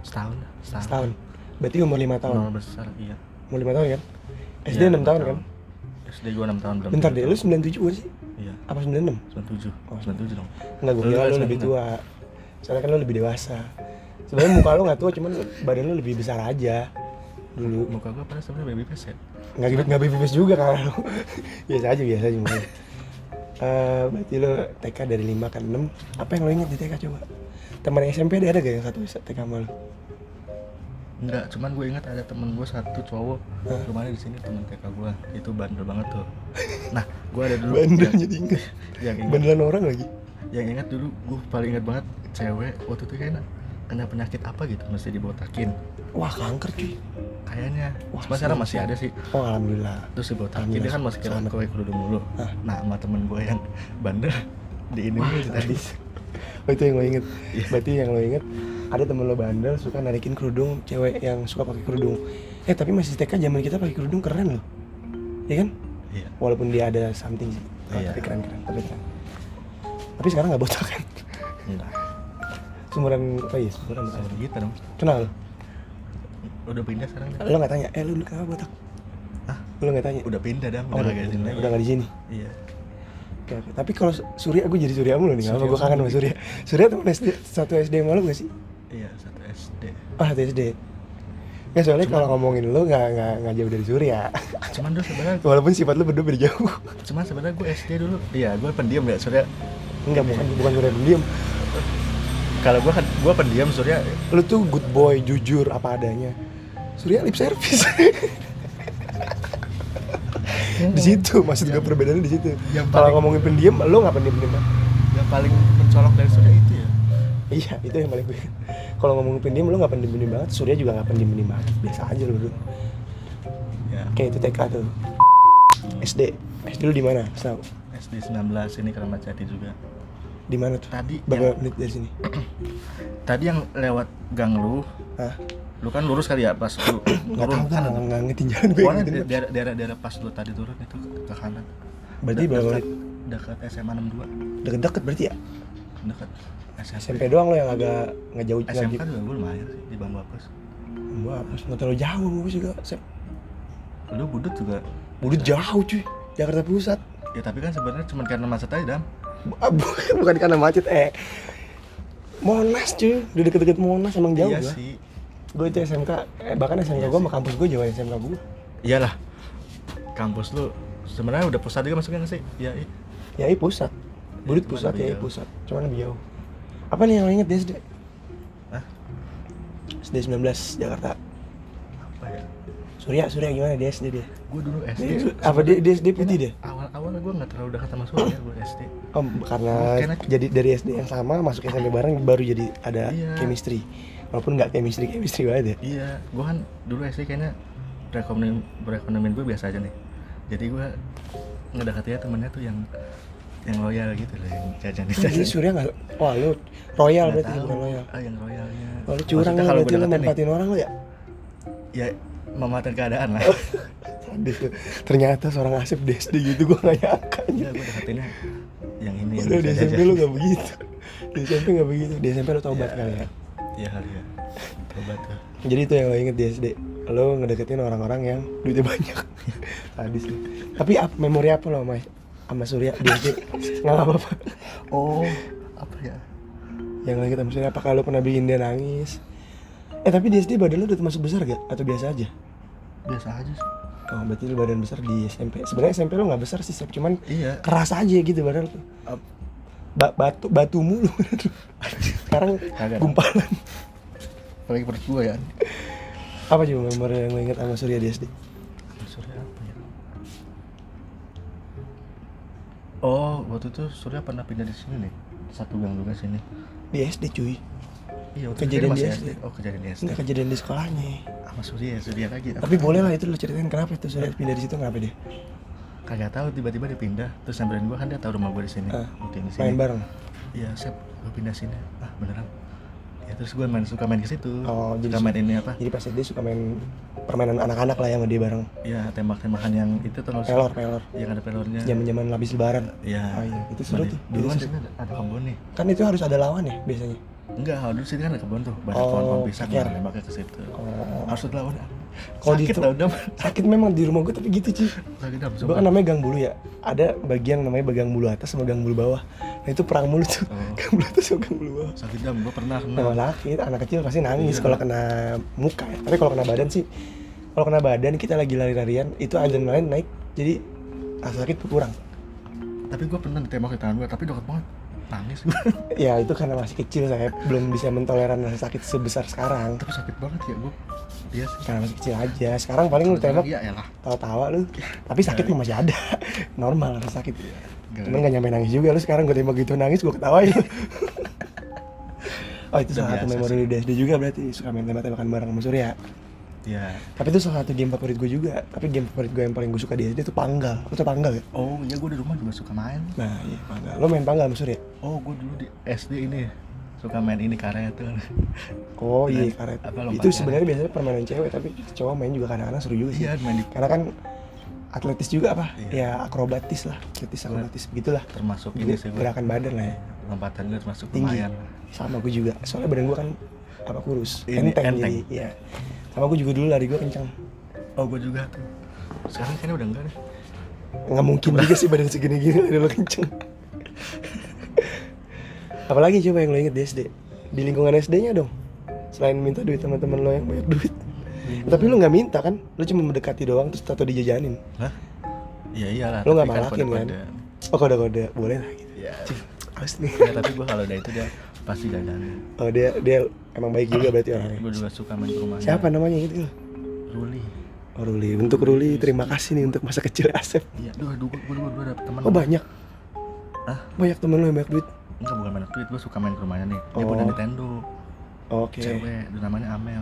setahun lah setahun, Setahun. Berarti umur 5 tahun. Nol besar iya Umur 5 tahun kan? SD Iya, 6 lima tahun tahun. kan? SD gua 6 tahun belum Bentar tujuh deh, lu. 97 gak sih? iya Apa 96? 97 Oh. 97 dong Enggak, Lu kira lu lebih tua Soalnya kan lu lebih dewasa Sebenarnya muka lu gak tua, cuman badan lu lebih besar aja Dulu muka gua pada sebenarnya baby face ya Nggak bibit nggak bibis juga kan lu <laughs> Biasa aja, biasa aja mukanya Eh, Berarti lu TK dari 5 ke 6 Apa yang lo inget di TK coba? Teman SMP ada gak yang satu TK sama lu? Enggak, cuman gue ingat ada temen gue satu cowok Hah? rumahnya di sini temen TK gue itu bandel banget tuh. <laughs> Nah, gue ada dulu Bandel yang, jadi inget <laughs> yang Bandelan orang lagi yang ingat dulu gue paling ingat banget cewek waktu itu kayaknya kena penyakit apa gitu mesti dibotakin Wah kanker cuy kayaknya. Wah, Cuma sekarang masih ada sih. Oh alhamdulillah Terus dibotakin dia kan masih kira kue kerudung dulu. Hah? Nah, sama temen gue yang bandel di ini tadi. Oh itu yang lo inget. Iya. Berarti yang lo inget ada temen lo bandel suka narikin kerudung cewek yang suka pakai kerudung. Eh tapi masih TK zaman kita pakai kerudung keren loh. Ya kan? Iya. Walaupun dia ada something sih. Oh, Iya. Tapi keren keren. Tapi keren. Tapi sekarang nggak botak kan? Enggak. Sumuran apa ya? Sumuran. Sama gitu dong. Kenal lo? Udah pindah sekarang. Lo nggak tanya? Eh lu dulu kenapa botak? Ah, Lo nggak tanya? udah pindah dah, Oh, udah udah, gak di sini udah nggak di sini. Iya. Oke, oke. Tapi kalau Surya, gue jadi Surya mulu nih. Kenapa Surya gue kangen sama. Surya? Surya temen SD, satu SD sama lo gak sih? Iya, satu SD. Ah, satu SD. Nggak soalnya kalau ngomongin lo nggak nggak nggak jauh dari Surya. Cuman dulu sebenarnya Walaupun sifat lu berdua beda jauh. cuman sebenarnya gue SD dulu iya gue pendiam ya surya Enggak, bukan bukan Surya pendiam. kalau gue kan gue pendiam surya Lu tuh good boy, jujur apa adanya. Surya lip service. di situ maksud gue perbedaannya di situ. Kalau ngomongin pendiam, lu nggak pendiam pendiam yang paling mencolok dari surya ya Iya, itu yang paling gue. Kalau ngomongin pendiam, lu nggak pendiam pendiam banget. Surya juga nggak pendiam pendiam banget. Biasa aja lu dulu. ya Kayak itu TK tuh. SD. SD lu di mana? Tahu? SD 19 ini Keramat Jati juga Di mana tuh? tadi Berapa yang, menit dari sini? <clears throat> tadi yang lewat gang lu Hah? lu kan lurus kali ya pas lu <clears throat> Nggak tahu turun kan? Nggak ngerti jalan gue. banget. daerah, daerah daerah pas lu tadi turun itu ke kanan Berarti berapa dekat, SMA 62 Deket-deket berarti ya? dekat SMP, SMP doang lo yang agak nggak jauh nggak SMK di- juga gue lumayan sih di Bambu Apus Gua apa nggak terlalu jauh gue juga. Sep. lu budut juga Budut jauh cuy. Jakarta Pusat. ya tapi kan sebenarnya cuma karena macet aja dam ah, bu- <laughs> Bukan karena macet eh. Monas cuy, di deket-deket Monas emang jauh iya gua. sih Gue itu SMK, eh, bahkan SMK Iya gue sama kampus gue jauh SMK gue. iyalah kampus lu sebenarnya udah pusat juga masuknya nggak sih iya iya. Ya iya pusat. Budut Cuman pusat ya pusat. Cuman lebih jauh. Apa nih yang lo inget di SD? Hah? SD 19 Jakarta. apa ya Surya, Surya gimana di SD dia? gue dulu SD Dia- apa dia, dia SD putih deh? awal awalnya gue nggak terlalu dekat sama Surya gue SD Oh, karena Karena- jadi dari SD yang sama masuk SMP bareng baru jadi ada Iya. chemistry. Walaupun nggak chemistry chemistry banget ya. iya gue kan dulu SD kayaknya perekonomian perekonomian gue biasa aja nih jadi gue ngedekatinnya temennya tuh yang yang loyal gitu loh yang jajan Jadi Surya nggak, wah lu royal berarti tahu. bukan loyal. ah yang royalnya Oh, lu curang Maksudnya lu kalau berarti gue lu manfaatin orang lu ya? ya memanfaatkan keadaan lah <laughs> lu. Ternyata seorang asep di SD gitu gua nggak nyangka. Enggak, gue deketinnya yang ini yang Padahal di SMP lu nggak begitu. Di SMP nggak begitu. Di SMP lu tobat Iya. kali ya. iya kali ya tobat tuh Jadi itu yang lo inget di SD. Lo ngedeketin orang-orang yang duitnya banyak. <laughs> Sadis. Tapi ap- memori apa lo sama sama Surya di SD? Nggak apa-apa. oh apa ya? Yang lagi sama Surya apakah lo pernah bikin dia nangis? Eh tapi di SD badan lo udah termasuk besar gak atau biasa aja? Biasa aja sih. Oh berarti lo badan besar di SMP sebenarnya SMP lo nggak besar sih Sep. cuman iya. keras aja gitu badan Ap- ba batu batu mulu. Sekarang gumpalan. Apalagi perut gue ya. Apa coba memori yang lo inget sama Surya di SD Surya apa oh waktu itu Surya pernah pindah di sini nih satu gang juga sini. Di SD cuy. Iya waktu Kejadian di SD. SD. oh kejadian di SD nggak kejadian di sekolahnya. Sama Surya Surya lagi. Tapi boleh lah itu lo ceritain kenapa itu Surya pindah di situ kenapa dia? Kagak tahu tiba-tiba dia pindah. Terus samperin gue kan dia tahu rumah gue di sini. Mungkin di sini. main bareng? Iya sep gue pindah sini. Ah beneran? Ya terus gue main suka main ke situ. Oh, jadi suka su- main ini apa? jadi pas SD suka main permainan anak-anak lah yang sama dia bareng. Ya tembak-tembakan yang itu tuh pelor pelor. Yang ada pelornya. Zaman-zaman lapis lebaran. Iya. Oh iya, itu seru tuh. Dulu Itu kan di sini ada, ada kebun nih. kan itu harus ada lawan ya biasanya? Enggak kalau dulu sini kan ada kebun tuh. Banyak Oh, pohon-pohon pisang nah, nembaknya ke situ. Oh. harus lawan. Kalau di sakit tau dam. sakit memang di rumah gue tapi gitu cuy sakit dam gue kan namanya gang bulu ya. Ada bagian namanya gang bulu atas sama gang bulu bawah. Nah itu perang mulu tuh. Oh. gang bulu atas sama gang bulu bawah. Sakit dam. Gue pernah kena. Nah, sakit, anak kecil pasti nangis Iya. kalau kena muka ya. Tapi kalau kena badan sih, kalau kena badan kita lagi lari-larian, itu adrenalin naik, jadi rasa sakit berkurang. tapi gue pernah ditembak di tangan gue tapi deket banget nangis gue <laughs> Ya itu karena masih kecil saya belum bisa mentoleran rasa sakit sebesar sekarang. tapi sakit banget ya gue iya sih Karena masih kecil aja. Sekarang paling lu tembak iya elah tawa-tawa lu, tapi sakit mah masih ada. <laughs> Normal rasa sakit. Gak- Cuman gak nyampe nangis juga lu sekarang gue tembak gitu nangis gue ketawain. <laughs> oh itu salah satu memori di SD juga berarti suka main tembak-tembakan bareng sama Surya. Iya Tapi itu salah satu game favorit gue juga. Tapi game favorit gue yang paling gue suka di SD itu panggal. Lo tau panggal ya? oh iya gue di rumah juga suka main Nah iya panggal. Lo main panggal Surya? oh gue dulu di SD ini suka main ini karet tuh <laughs> Oh iya karet. apa, Itu sebenarnya biasanya permainan cewek tapi cowok main juga kadang-kadang seru juga sih. iya main di Karena kan atletis juga apa? Iya. Ya akrobatis lah, atletis akrobatis begitulah. termasuk ini sih Gerakan badan lah ya. lompatan gue termasuk Tinggi. lumayan Sama gue juga. Soalnya badan gue kan apa kurus, Ini, enteng, enteng. jadi. Iya. Sama gue juga dulu lari gue kencang. oh gue juga tuh sekarang kayaknya udah enggak deh nggak mungkin juga sih badan segini-gini lari lo kenceng apalagi coba yang lo inget di SD di lingkungan SD-nya dong selain minta duit teman-teman lo yang banyak duit tapi lo nggak minta kan lo cuma mendekati doang terus tato dijajanin Hah? Iya iyalah. Tapi nggak malakin, kan? kode-kode. oh kode-kode boleh lah gitu Iya. Awas nih Ya, tapi gua kalau udah itu dia pasti jajanin. oh dia dia emang baik juga berarti orangnya Gue juga suka main ke rumahnya. siapa namanya gitu Ruli. oh Ruli untuk Ruli terima kasih nih untuk masa kecil Asep Iya, dua dua gue dua dua dapet teman. oh banyak Ah, banyak temen lo yang banyak duit enggak bukan main duit, gue suka main ke rumahnya nih. Dia punya Oh. Nintendo. oke Cewek, dia namanya Amel.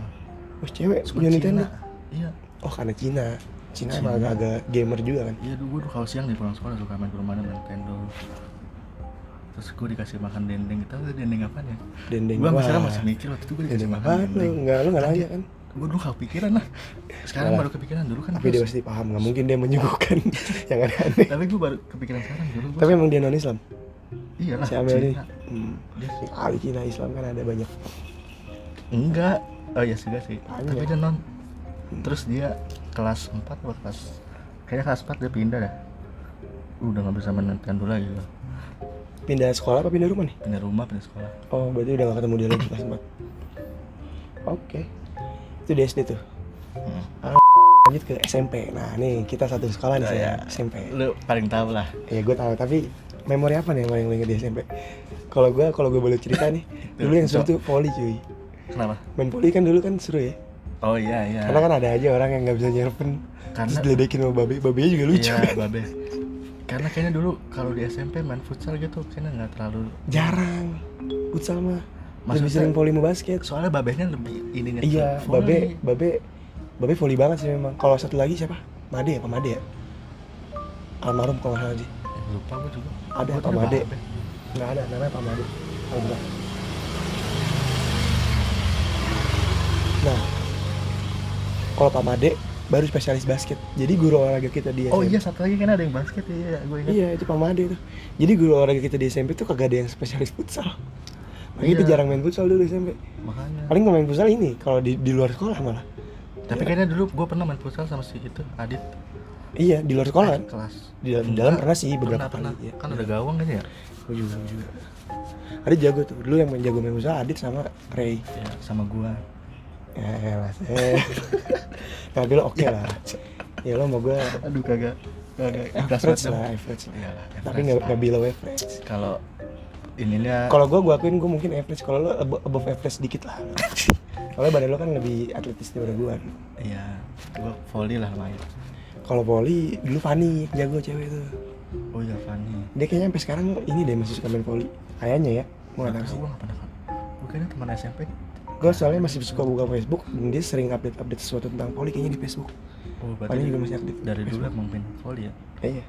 oh cewek Suka punya Nintendo. Iya. oh karena Cina Cina, Cina. emang agak-agak gamer juga kan Iya, dulu gue tuh kalau siang nih pulang sekolah suka main ke rumahnya main Nintendo. Terus gue dikasih makan dendeng, kita tuh dendeng apa ya? dendeng Gue sekarang masih mikir waktu itu gue dikasih dendeng makan apa lu dendeng. nggak lu nggak nanya kan Gue dulu gak kepikiran lah. Sekarang Yalah. baru kepikiran dulu kan. tapi dia pasti paham nggak mungkin dia menyuguhkan <laughs> yang aneh-aneh Tapi gue baru kepikiran sekarang dulu. Gua tapi emang dia non Islam iya lah. si Amel ini hmm. Dia kali Cina Islam kan ada banyak Enggak. Oh iya juga sih. Banyak. Tapi dia non. Terus dia kelas 4 atau kelas kayaknya kelas 4 dia pindah dah. Udah nggak bisa main Nintendo lagi gua. Pindah sekolah apa pindah rumah nih Pindah rumah, pindah sekolah. oh berarti udah gak ketemu dia lagi kelas 4 oke itu di SD tuh Hmm. lanjut ke SMP nah nih kita satu sekolah nih Oh, saya ya. SMP Lu paling tahu lah. ya gue tahu tapi memori apa nih yang paling lo inget di SMP kalau gue kalau gue boleh cerita nih <laughs> dulu yang seru tuh volley cuy Kenapa? main volley kan dulu kan seru ya Oh iya iya. karena kan ada aja orang yang nggak bisa nyerpen Karena- terus diledekin sama babe babe juga lucu Iya, babe. <laughs> Karena kayaknya dulu kalau di SMP main futsal gitu kayaknya nggak terlalu jarang. Futsal mah lebih Maksudnya- sering volley basket. soalnya babehnya lebih ininya iya babe babe babe volley banget sih memang. Kalau satu lagi siapa? Made apa Made ya? Almarhum kalau nggak salah sih. Eh, lupa gue juga. Ada, Gua Pak tuh Made. babe. nggak ada namanya Pak Made. Oh, bukan. nah kalau Pak Made baru spesialis basket jadi guru olahraga kita di oh SMP. iya satu lagi kan ada yang basket ya iya gue ingat Iya itu Pak Made tuh. Jadi guru olahraga kita di SMP tuh kagak ada yang spesialis futsal. Makanya kita Iya. jarang main futsal dulu di SMP. makanya Paling main futsal ini kalau di, di luar sekolah malah. tapi kayaknya dulu gue pernah main futsal sama si itu Adit Iya di luar sekolah kan. Kelas Di dalam, di dalam pernah sih beberapa pernah, kali. pernah. Iya. kan ada gawang kan ya Gue juga, gue juga. Adit jago tuh. Dulu yang main jago main futsal Adit sama Ray. ya sama gua Ya elah. Eh. nah dulu <laughs> oke lah. Ya lo mau gue aduh kagak kagak average lah, average lah. Tapi nggak nggak below average. kalau ininya Kalau gue, gue akuin gue mungkin average. Kalau lo abo- above average dikit lah. Soalnya badan lo kan lebih atletis daripada gue. iya gua volley lah main Kalau poli dulu Fanny jago cewek itu. oh iya Fanny Dia kayaknya sampai sekarang ini deh masih suka main poli. Kayaknya ya. Gue gak tahu sih. gue gak pernah kan gue kayaknya teman SMP Gue soalnya masih suka buka Facebook dan dia sering update-update sesuatu tentang poli kayaknya di Facebook. oh Fanny juga masih aktif. dari dulu Facebook. emang main volley ya Eh, iya.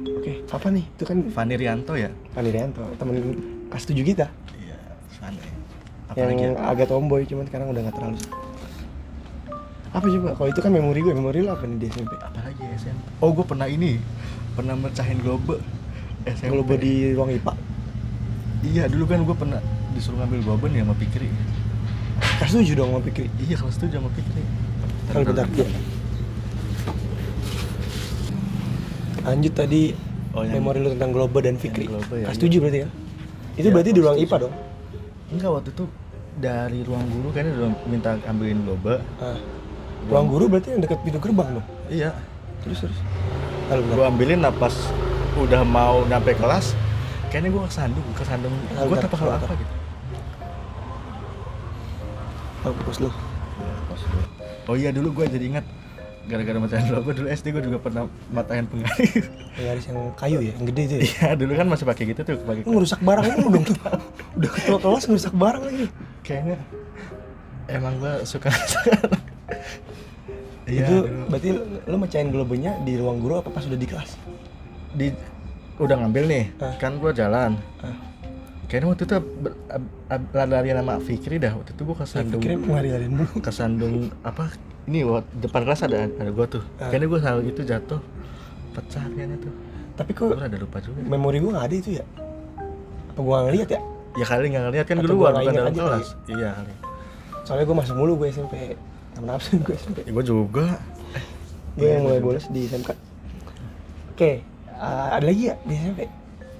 Oke, apa nih? Itu kan Fanny Rianto ya Fanny Rianto, temen kelas 7 kita. iya Fanny yang apalagi ya agak tomboy cuman sekarang udah gak terlalu. Apa coba? Kalau itu kan memori gue, memori lo apa nih di SMP? apalagi SMP oh gue pernah ini pernah mecahin globe SMP gue di ruang IPA, iya dulu kan gue pernah disuruh ngambil boben ya sama Pikri kelas tujuh dong mau pikir iya kelas tujuh sama Pikri kalau bentar ya. lanjut tadi Oh, yang- memori lu tentang Globe dan Fikri. Globe ya, kelas iya. tujuh berarti ya? Itu Iya, berarti di ruang. IPA dong? Enggak waktu itu dari ruang guru kayaknya udah minta ambilin loba ah. ruang guru berarti yang dekat pintu gerbang dong? Iya. Terus terus. Kalau bentar gua ambilin nah pas udah mau nyampe kelas kayaknya gua kesandung kesandung. Gua apa kalau apa gitu pos lu. Oh iya dulu gua jadi ingat gara-gara matahin loba dulu SD gua juga pernah matahin pengalir penggaris yang kayu ya yang gede itu ya? Iya dulu kan masih pakai gitu tuh pakai lu ngerusak barang lu dong udah ketua kelas ngerusak barang lagi. Kayaknya emang gua suka. Iya itu dulu. berarti lu mecahin globenya di ruang guru apa pas udah di kelas? Di udah ngambil nih Ah. kan gua jalan. Ah. Kayaknya waktu itu lari-larian sama Fikri dah waktu itu gua saya kesandung lari-larian mulu kesandung apa ini wa- depan kelas ada ada gua tuh. Ah. kayaknya gua salah gitu jatuh pecah kayaknya tuh. Tapi kok gua ada lupa juga. memori gua nggak ada itu ya? Apa gua nggak ngeliat ya? Ya kali nggak ngeliat kan nggak bukan dalam aja kelas. iya kali. Soalnya gua masuk mulu gue SMP temen absen gue SMP ya, gua juga. Gue Iya, yang mulai bolos di SMK oke uh, ada lagi ya di SMP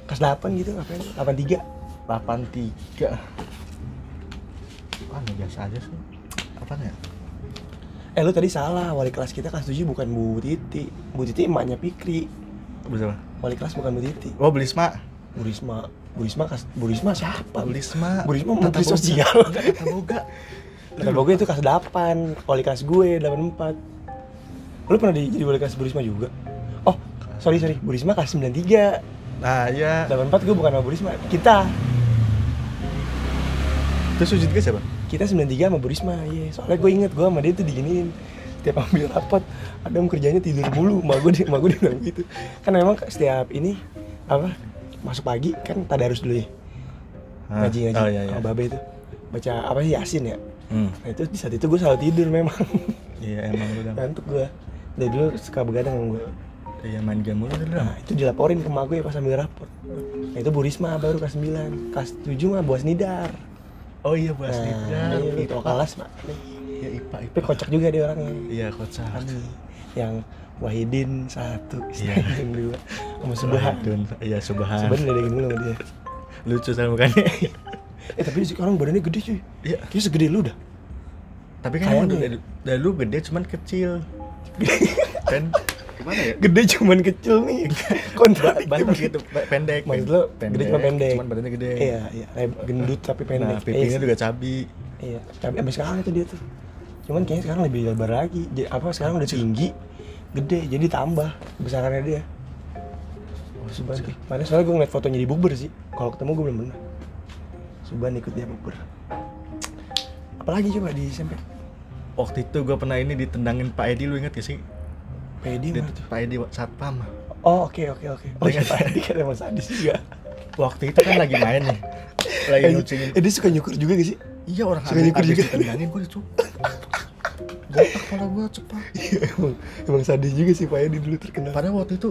kelas 8 gitu ngapain? 83 delapan tiga. Ah biasa aja sih. Apa ya? Eh lu tadi salah. Wali kelas kita kelas 7 bukan Bu Titi. Bu Titi emaknya Pikri. Bersama. wali kelas bukan Bu Titi. Oh Belisma Bu Risma. Bu Risma kas Bu Risma siapa? Belisma Bu Risma Tata menteri Boga. sosial. Tata Boga. Kata gue itu kelas 8 wali kelas gue 84 lu pernah di, jadi wali kelas Bu Risma juga? Oh sorry sorry. Bu Risma kelas 93 nah iya. 84 gue bukan sama Bu Risma. Kita terus sujud ke siapa? Kita 93 sama Bu Risma iya. Soalnya gue inget gue sama dia tuh diginiin. Tiap ambil rapat Adam kerjanya tidur mulu. Mak gue mak gue bilang gitu. Kan memang setiap ini apa masuk pagi kan tadarus dulu ya. Ngaji ngaji. Oh iya iya. Babe itu. Baca apa sih yasin ya? Hmm. nah itu di saat itu gue selalu tidur memang. Iya emang udah. Ngantuk gue. Dari dulu suka begadang sama gue. Iya main game mulu dulu. Nah itu dilaporin ke mak gue pas ambil rapor nah itu Bu Risma baru kelas 9 kelas 7 mah buas nidar oh iya bahas nah, Nidar iya, IPA. kelas mak. Iya IPA tapi IPA kocak juga dia orangnya. Iya kocak. Kami yang Wahidin satu, Iya. <laughs> yang dua, sama Subhan. Iya Subhan Subhan diledekin dulu sama dia. lucu sama mukanya <laughs> Eh tapi sekarang badannya gede cuy. iya. Kayaknya segede lu dah. tapi kan emang dari lu gede cuman kecil. Kan <laughs> gimana ya Gede cuman kecil nih. <laughs> Kontrak banyak gitu pe- pendek Maksud lu gede cuma pendek. cuman badannya gede Iya, iya. Leb- Gendut tapi pendek. nah pipinya Eh, juga cabi Iya. Tapi sampai sekarang itu dia tuh. Cuman kayaknya sekarang lebih lebar lagi. Jadi, apa sekarang udah tinggi, gede, jadi tambah besarannya dia. Oh, Subhan. Mana soalnya gue ngeliat fotonya di bukber sih. Kalau ketemu gue belum pernah. Subhan ikut dia bukber. Apalagi coba di SMP? waktu itu gue pernah ini ditendangin Pak Edi lu inget gak sih PD Di- mana tuh? Pak Edi satpam Oh oke oke oke. Oh iya Ingat. tadi kan emang sadis juga. <laughs> waktu itu kan lagi main nih lagi Eh, ngucingin eh, dia suka nyukur juga gak sih? iya orang Suka nyukur juga. ditendangin gue dicuk botak kepala gue cepat <laughs> Iya emang emang sadis juga sih Pak Edi dulu terkenal. padahal waktu itu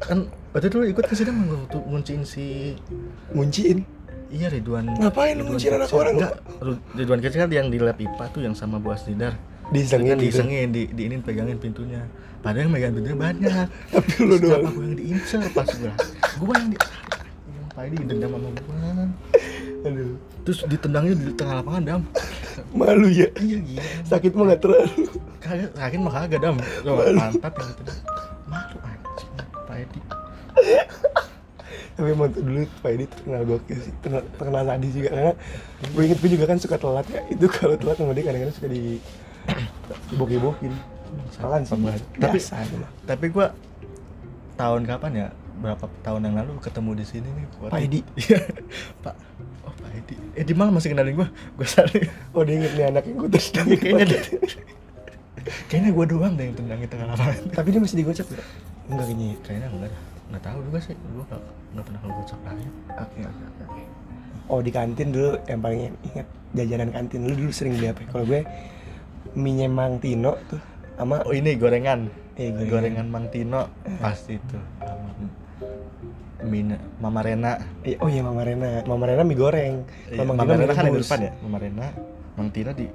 kan waktu itu ikut ke sidang waktu ngunciin si Ngunciin. iya Ridwan Ngapain lu ngunciin anak orang? enggak Ridwan kecil kan yang di lab IPA tuh yang sama Bu Asdidar Disengin gitu. disengin di diinin pegangin pintunya padahal yang megang pintunya banyak <laughs> Tapi lu doang. gue yang diincer pas gue gue yang di yang Edi dendam sama gue Aduh. terus ditendangnya di tengah lapangan dam Malu ya. iya gila Sakit mah gak terlalu. kagak sakit mah kagak dam pantat yang gitu malu anjing Pak Edi Tapi emang tuh dulu Pak Edi terkenal gokil sih. Terkenal, terkenal sadis juga karena gue inget gue juga kan suka telat ya. Itu kalau telat sama dia kadang-kadang suka di dibok-bokin. Salah sih. Banget. Tapi- Biasa tapi gue tahun kapan ya berapa tahun yang lalu ketemu di sini nih Pak Pak Edi. iya <laughs> Pak oh Pak Edi Edi malah masih kenalin gue gue sadar Oh dia inget nih anak yang gue terus <laughs> kayaknya deh. kayaknya gue doang deh yang tendangin tengah lapangan Tapi dia masih digocap gak? Enggak kayaknya ya. kayaknya enggak dah nggak tahu juga sih gue nggak nggak pernah ngegocap lagi Oke oke oke. oke. Oh di kantin dulu yang paling ingat jajanan kantin lu dulu sering beli apa? ya? Kalau gue mie Mang Tino tuh sama oh ini gorengan Eh, gorengan. gorengan Mang Tino pasti itu mie Mama Rena Iya, oh iya Mama Rena. Mama Rena mie goreng. Iya, Mama Tina Rena kan di depan ya Mama Rena Mang Tina di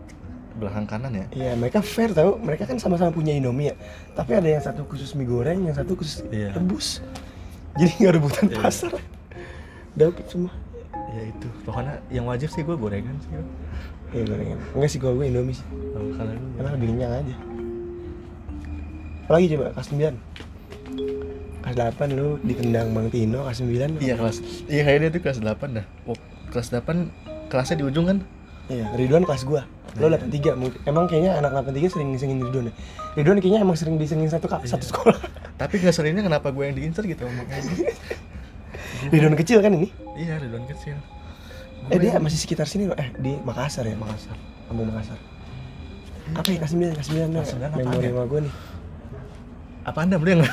belakang kanan ya Iya, mereka fair tau. Mereka kan sama-sama punya Indomie ya. Tapi ada yang satu khusus mie goreng, yang satu khusus Iya. rebus. Jadi nggak rebutan Iya. pasar. Dapet semua. ya itu pokoknya yang wajib sih gue gorengan sih. Iya gorengan. Enggak sih kalau gue Indomie sih. Oh, Karena lebih kenyang aja. Apalagi coba kelas 9. Kelas 8 lu ditendang Bang Tino, kelas 9 iya kelas iya kayaknya dia tuh kelas 8 dah oh, kelas 8 kelasnya di ujung kan Iya, Ridwan kelas gua. Lo 83 mungkin. Emang kayaknya anak 83 sering disengin Ridwan ya. Ridwan kayaknya emang sering disengin satu kak, satu sekolah. <laughs> tapi nggak seringnya kenapa gue yang diincer gitu ngomongnya Ridwan kecil kan ini? iya Ridwan kecil Eh Gue dia masih sekitar sini loh. Eh di Makassar ya. Makassar Kampung Makassar. Apa ya kelas 9, kelas 9 dong. Kelas 9 apaan Memori sama gua nih. apa anda beli yang <laughs>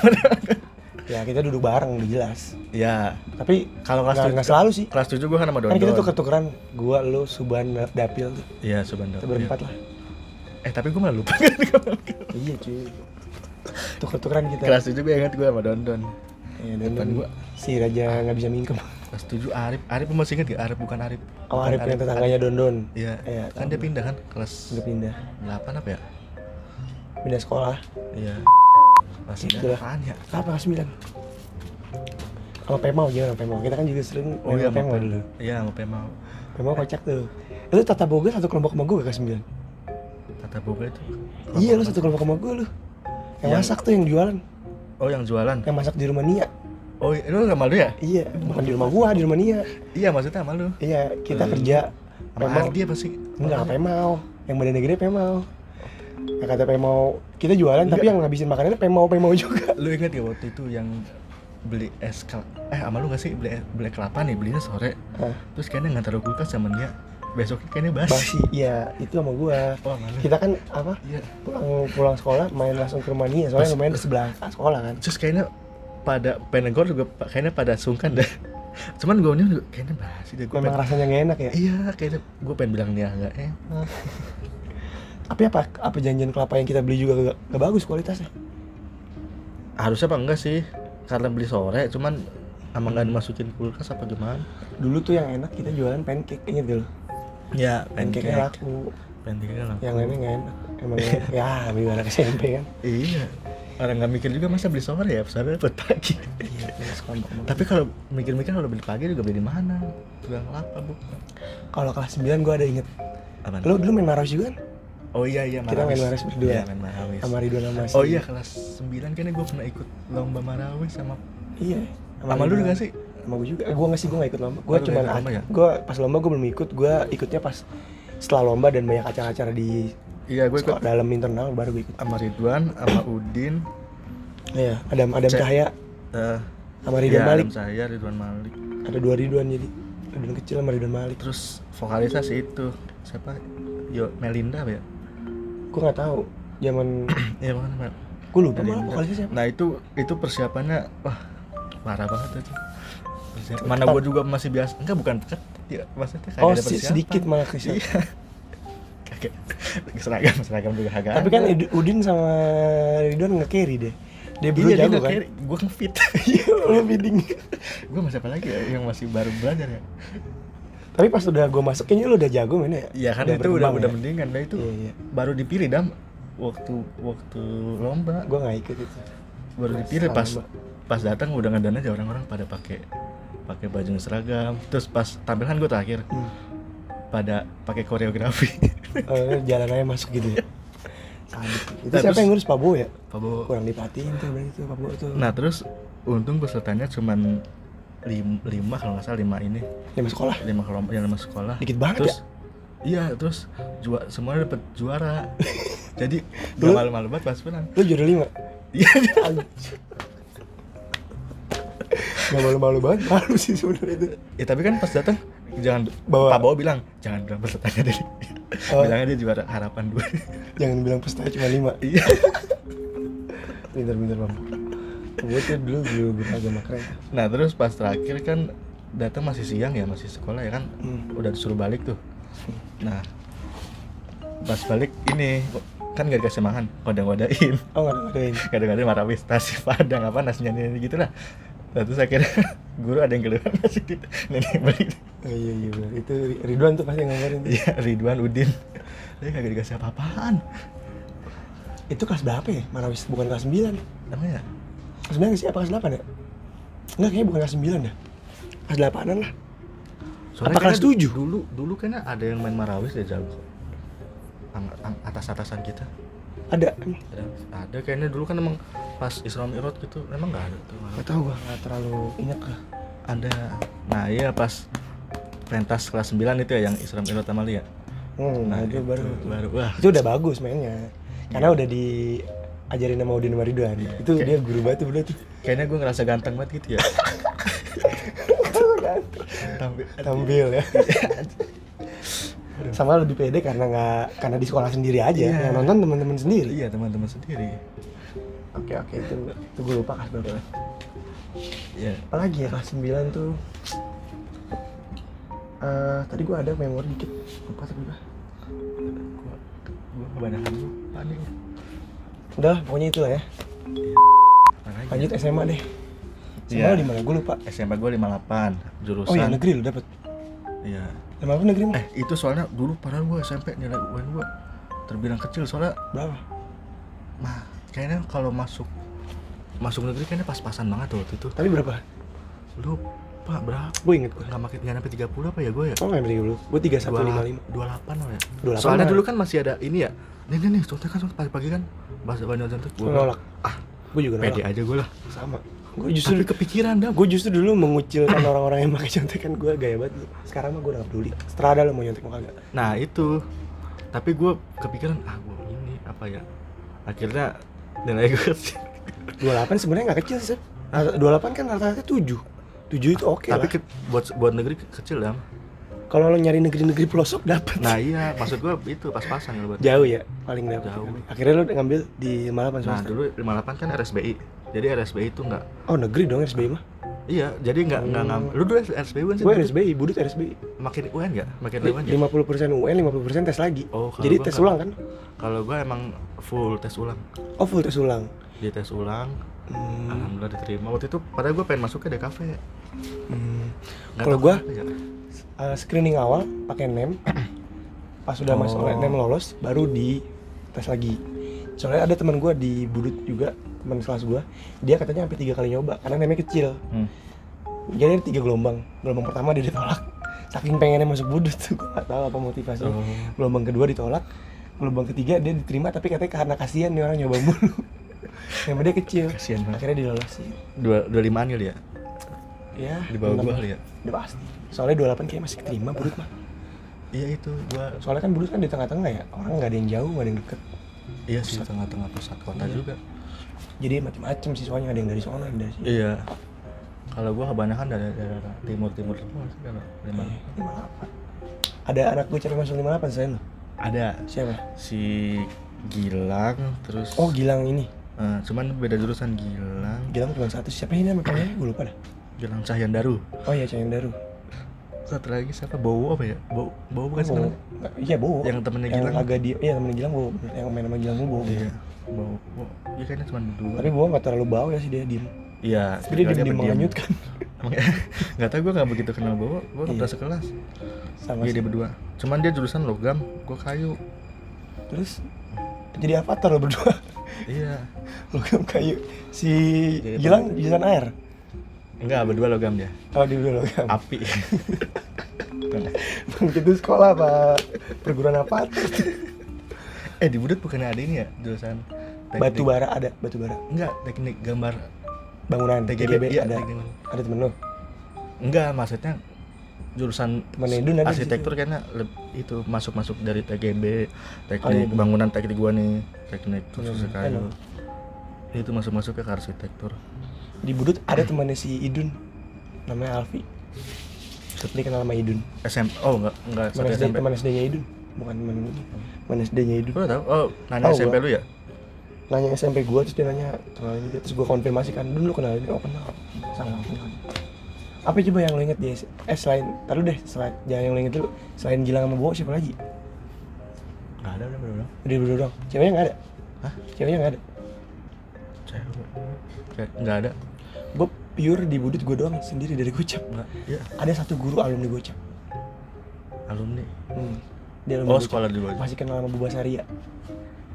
Ya kita duduk bareng udah jelas. ya Tapi kalau kelas nggak tujuh- nggak selalu sih. kelas 7 gue kan sama Dondon Kan kita tuker-tukeran gua, lu, Suban, Dapil tuh. iya Subanda Kita berempat lah. eh tapi gue malah lupa <laughs> Iya cuy. Tuker-tukeran kita. kelas 7 gue ingat gue sama Dondon Iya, dan Depan gua. si Raja nggak bisa mingkem. Kelas 7 Arif Arif masih ingat gak Arif bukan Arif Oh, Bukan Arif yang tetangganya Dondon. iya Iya, kan tahu. dia pindah kan kelas Udah pindah. 8 apa ya Pindah sekolah. iya kelas Gitu 9 lah. ya Apa kelas 9? Kalau Pemau gimana Pemau? Kita kan juga sering oh main iya sama Pemau Pem- dulu. iya mau Pemau Pemau kocak tuh. Lu tata boga satu kelompok sama gue kelas 9. Tata Boga itu Iya lu satu kelompok sama gue lu. Yang Yang- masak tuh yang jualan, oh yang jualan yang masak di rumah Nia. Oh iya, lu sama lu ya Iya, bukan di rumah gua, di rumah Nia. iya maksudnya sama lu Iya, kita Eh, kerja sama. Ardi apa sih Enggak, Pemau. Yang badannya gede Pemau. Yang kata Pemau, kita jualan tapi Enggak. yang ngabisin makanannya Pemau Pemau juga. <laughs> lu inget gak waktu itu yang beli es kel eh sama lu gak sih beli beli kelapa nih belinya sore Hah, terus kayaknya nggak taruh kulkas sama dia besoknya kayaknya basi, basi, iya itu sama gua. oh malu Kita kan apa? iya Pulang pulang sekolah main langsung ke rumah Nia, soalnya lumayan di sebelah sekolah kan. terus kayaknya pada penegor juga kayaknya pada sungkan dah <laughs> cuman gue juga kayaknya basi deh gue Memang pengen, rasanya nggak enak ya. iya kayaknya gue pengen bilang dia nggak enak <laughs> Tapi apa apa janjian kelapa yang kita beli juga gak, gak bagus kualitasnya? harusnya apa enggak sih karena beli sore cuman emang nggak dimasukin kulkas apa gimana Dulu tuh yang enak kita jualan pancake, inget gak lu? ya Pancake laku, pancake lah yang lainnya nggak enak. Emang enak. <laughs> ya, beli anak SMP kan. iya orang nggak mikir juga masa beli sore ya sore dapat pagi Iya, banget. tapi kalau mikir-mikir kalau beli pagi juga beli di mana tukang kelapa bu Kalau kelas 9 gua ada inget. Apaan? Lu dulu main Maros juga kan? oh iya iya Kita main Marawis berdua. iya main Marawis Sama Ridwan sama oh iya kelas 9 kayaknya gue pernah ikut lomba Marawis sama Iya. sama lu Ridwan. gak sih Sama gue juga. Eh, gua nggak sih, gua nggak ikut lomba. Lu cuma ya? gua pas lomba gua belum ikut. Gua ikutnya pas setelah lomba dan banyak acara-acara di iya gue ikut sekolah dalam internal baru gue ikut. sama Ridwan sama Udin Iya, Adam Cek. Cahaya eh sama Ridwan iya, Malik. Adam saya Ridwan Malik Ada dua Ridwan jadi. Ridwan kecil sama Ridwan Malik. terus vokalisnya sih itu siapa yo Melinda ya Gua nggak tahu. Zaman <clears throat> iya mana gua lupa malah vokalisnya siapa. nah itu itu persiapannya wah parah banget itu Persiapan- mana gue juga masih biasa enggak bukan dekat ya maksudnya kayak Oh, ada si- persiapan. sedikit malah iya Kayak seragam seragam juga agak Tapi kan Udin sama Ridwan nge-carry deh. Dia berdua iya jago kan. gue ngefit <laughs> Iya, lu bidding. gue masih apa lagi ya yang masih baru belajar ya Tapi pas udah gua masuk kayaknya lu udah jago mainnya ya. Iya kan itu udah berkembang udah ya? mendingan nah itu Iya, iya. baru dipilih dam waktu waktu lomba Gua nggak ikut itu. baru dipilih pas Lomba. pas datang udah ngedan aja orang-orang pada pakai pakai baju seragam terus pas tampilan gue terakhir Hmm. Pada pakai koreografi <laughs> Eh, jalan aja masuk gitu ya. Itu Nah, siapa terus- yang ngurus Pak Bo ya? Pak Bowo. Kurang dipatiin tuh berarti tuh Pak Bo tuh. nah terus untung pesertanya cuman lim, lima kalau nggak salah lima ini Lima sekolah. lima kelompok yang lima sekolah Dikit banget terus ya? iya terus jua, semuanya dapet juara <laughs> jadi gak malu-malu banget pas pulang Lu juara lima. iya <laughs> Gak malu-malu banget, malu sih sebenarnya itu. Ya tapi kan pas datang jangan Bawa- Pak Bawa bilang jangan bilang pesertanya dari Oh. <laughs> bilangnya dia juara harapan dua Jangan bilang peserta cuma lima. <laughs> iya Pinter-pinter Bang. Gue tuh dulu guru beragama keren. nah terus pas terakhir kan datang masih siang ya masih sekolah ya kan Hmm. udah disuruh balik tuh nah pas balik ini kan gak dikasih makan kodang-kodain Oh nggak ada ngadain. kadang-kadang marawis nasi padang apa nasinya ini gitu lah nah, terus akhirnya <laughs> guru ada yang keluar <laughs> ngasih duit nenek beli. Oh, iya iya benar itu Ridwan tuh pasti ngabarin tuh. iya Ridwan Udin. Dia kagak dikasih apa-apaan. Itu kelas berapa ya? Marawis bukan kelas 9 namanya kelas 9 nggak sih? Apa kelas 8 ya? Enggak kayaknya bukan kelas 9 dah kelas 8 an lah Apa kayaknya kelas tujuh? dulu dulu kayaknya ada yang main marawis ya jago atas-atasan kita ada. Ada, kayaknya dulu kan emang pas Isra Mi'raj gitu emang nggak ada tuh. Nggak tahu gua. Nggak terlalu ingat lah ada. Nah iya pas pentas kelas 9 itu ya yang Isra Mi'raj sama Lia. Hmm, nah, itu baru. baru. Wah. Itu udah bagus mainnya. Karena udah diajarin sama Udin sama Ridwan itu Kayak- dia guru batu udah tuh. Kayaknya gue ngerasa ganteng banget gitu ya. <laughs> Tampil. Tampil ya <laughs> sama lebih pede karena nggak karena di sekolah sendiri aja Iya. yang nonton teman-teman sendiri. Iya teman-teman sendiri. Oke oke itu itu gue lupa kelas berapa ya apalagi ya kelas 9 tuh. Eh tadi gue ada memori dikit. Lupa tapi gue gua kebanyakan lupa udah pokoknya itulah ya. Apalagi ya? lanjut SMA deh. SMA Iya. di mana? Gue lupa. SMP gue 58 jurusan oh iya negeri lu dapet iya. Lima apa negeri mah eh itu soalnya dulu padahal gue SMP nilai UN gue terbilang kecil soalnya berapa? Mah kayaknya kalau masuk masuk negeri kayaknya pas-pasan banget tuh waktu itu. Tapi berapa? Lupa berapa? Gue inget gue nggak makin nggak sampai 30 apa ya gue ya? Oh nggak dulu gue tiga satu lima lima. 28 lah ya? 28 soalnya dulu kan masih ada ini ya. Nih nih nih contohnya kan pagi-pagi kan. Bahasa banyak contoh gue nolak. Ah gue juga pede nolak. aja gue lah. Sama gue justru tapi kepikiran dah. gue justru dulu mengucilkan <coughs> orang-orang yang pakai contekan gue gaya banget. Sekarang mah gue udah gak peduli. Setelah ada lo mau nyontek mau kagak. Nah itu. Tapi gue kepikiran ah gue ini apa ya? Akhirnya nilai gue kecil 28 sebenarnya nggak kecil sih 28 kan rata-rata 7 7 itu oke tapi lah. ke- buat buat negeri ke- kecil ya kalau lo nyari negeri-negeri pelosok dapat nah iya. Maksud gue itu pas-pasan ya buat jauh ya paling dapat Jauh. akhirnya lo ngambil di 58 nah swasta dulu 58 kan RSBI jadi RSBI itu enggak oh negeri dong RSBI mah? Iya jadi enggak enggak Hmm. ngambil lu dulu RSBI kan sih? Gue RSBI budut RSBI makin UN enggak makin UN ya 50% UN 50% tes lagi. Oh, jadi tes nggak. ulang kan? Kalau gue emang full tes ulang. Oh full tes ulang? Di tes ulang. Hmm. alhamdulillah diterima. Waktu itu padahal gue pengen masuk ke DKV hmm. Nggak kalau gue. Uh, screening awal pakai nem pas sudah Oh. masuk nem lolos baru di tes lagi. Soalnya ada teman gue di budut juga teman kelas gue dia katanya sampai tiga kali nyoba karena nemnya kecil. Hmm. jadi ada tiga gelombang. Gelombang pertama dia ditolak. Saking pengennya masuk budut <laughs> tuh gue gak tahu apa motivasinya. Oh. gelombang kedua ditolak gelombang ketiga dia diterima tapi katanya karena kasihan nih orang nyoba mulu. <laughs> Yang dia kecil. Kasihan banget. akhirnya dilolosin. Dua dua limaan kali ya? Ya di bawah gue kali ya? Udah pasti soalnya 28 kayak masih keterima budut mah. Iya itu. Gue soalnya kan budut kan di tengah-tengah ya orang nggak ada yang jauh nggak ada yang deket. Iya sih tengah-tengah pusat kota Iya. juga. Jadi macam-macam siswanya ada yang dari sana ada sini iya. Kalau gue kebanyakan dari daerah timur timur semua sih kalau lima Iya, 58 ada anak gue cewek masuk 58 selain lo ada. Siapa? Si Gilang terus oh Gilang ini. Eh, cuman beda jurusan Gilang. Gilang cuma satu. Siapa ini nama panjangnya gue lupa dah. Gilang Cahyan Daru oh iya Cahyan Daru satu lagi siapa? Bowo apa ya? Bowo Bowo bukan sih iya Bowo. Yang temennya yang Gilang. agak dia iya temennya Gilang Bowo. Yang main sama Gilang Bowo. Iya Bowo. Bowo. Ya kayaknya cuma berdua. Tapi Bowo nggak terlalu bau ya sih dia diem. Iya tapi dia diem? diem Emang ya? <laughs> nggak tahu gue nggak begitu kenal Bowo. Gue nggak Iya. pernah sekelas. Sama iya dia berdua. Cuman dia jurusan logam gue kayu. Terus jadi avatar lo berdua. Iya. <laughs> Logam kayu. Si Jadi Gilang jurusan air enggak berdua logam dia. Oh di dulu logam. Api. <laughs> Bang itu sekolah pak. Perguruan apa? Eh di Budut bukannya ada ini ya jurusan teknik- batu bara ada batu bara. Enggak teknik gambar. Bangunan TGB, iya, ada. teknik. ada temen lo enggak maksudnya jurusan Temen Edun ada di arsitektur kayaknya itu masuk masuk dari TGB teknik Oh, iya, bener. bangunan teknik gua nih teknik Iya, khusus kayu Enak. itu masuk masuk ke arsitektur di Budut ada temannya si Idun. Namanya Alfi. Dia kenal sama Idun. SM oh enggak enggak teman SD SMP teman SD nya Idun. Bukan teman Idun teman SD nya Idun. Lu tahu? Oh nanya SMP gua. lu ya? Nanya SMP gua terus dia nanya kenalin dia. Terus gua konfirmasi kan dulu kenal ini oh kenal. Sama kenal apa coba yang lo inget dia? Eh selain taruh deh selain jangan yang lo inget dulu. Selain Gilang sama Bowo siapa lagi? Enggak ada udah udah udah berdua doang. Ceweknya nggak ada? Hah? ceweknya nggak ada? Cewek nggak ada gue pure di budut gue doang sendiri dari gocap. Ya, ada satu guru alumni gocap alumni. hmm. dia alumni Oh, Gocap. sekolah dulu aja. masih kenal sama Buba Saria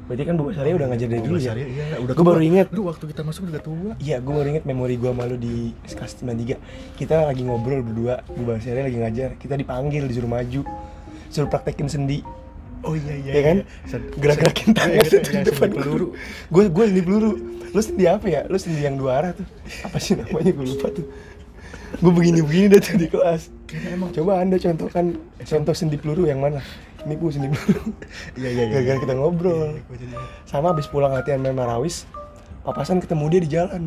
berarti kan Buba Saria udah ngajar dari dulu ya Iya, iya, udah tua. baru inget. Lu waktu kita masuk udah tua. Iya, gue baru inget memori gue malu di kelas 93 Kita lagi ngobrol berdua, Bu Basari lagi ngajar Kita dipanggil, disuruh maju Suruh praktekin sendi Oh iya iya. Ya kan? Sen- Gerak-gerakin tangan iya, sendi yang depan peluru. Gue gue sendi peluru Lu sendi apa ya? Lu sendi yang dua arah tuh Apa sih namanya? Gue lupa tuh Gue begini-begini dah tuh di kelas emang Coba anda contohkan Contoh sendi peluru yang mana? Ini gue sendi peluru Iya iya iya. Gara-gara kita ngobrol sama abis pulang latihan main marawis papasan ketemu dia di jalan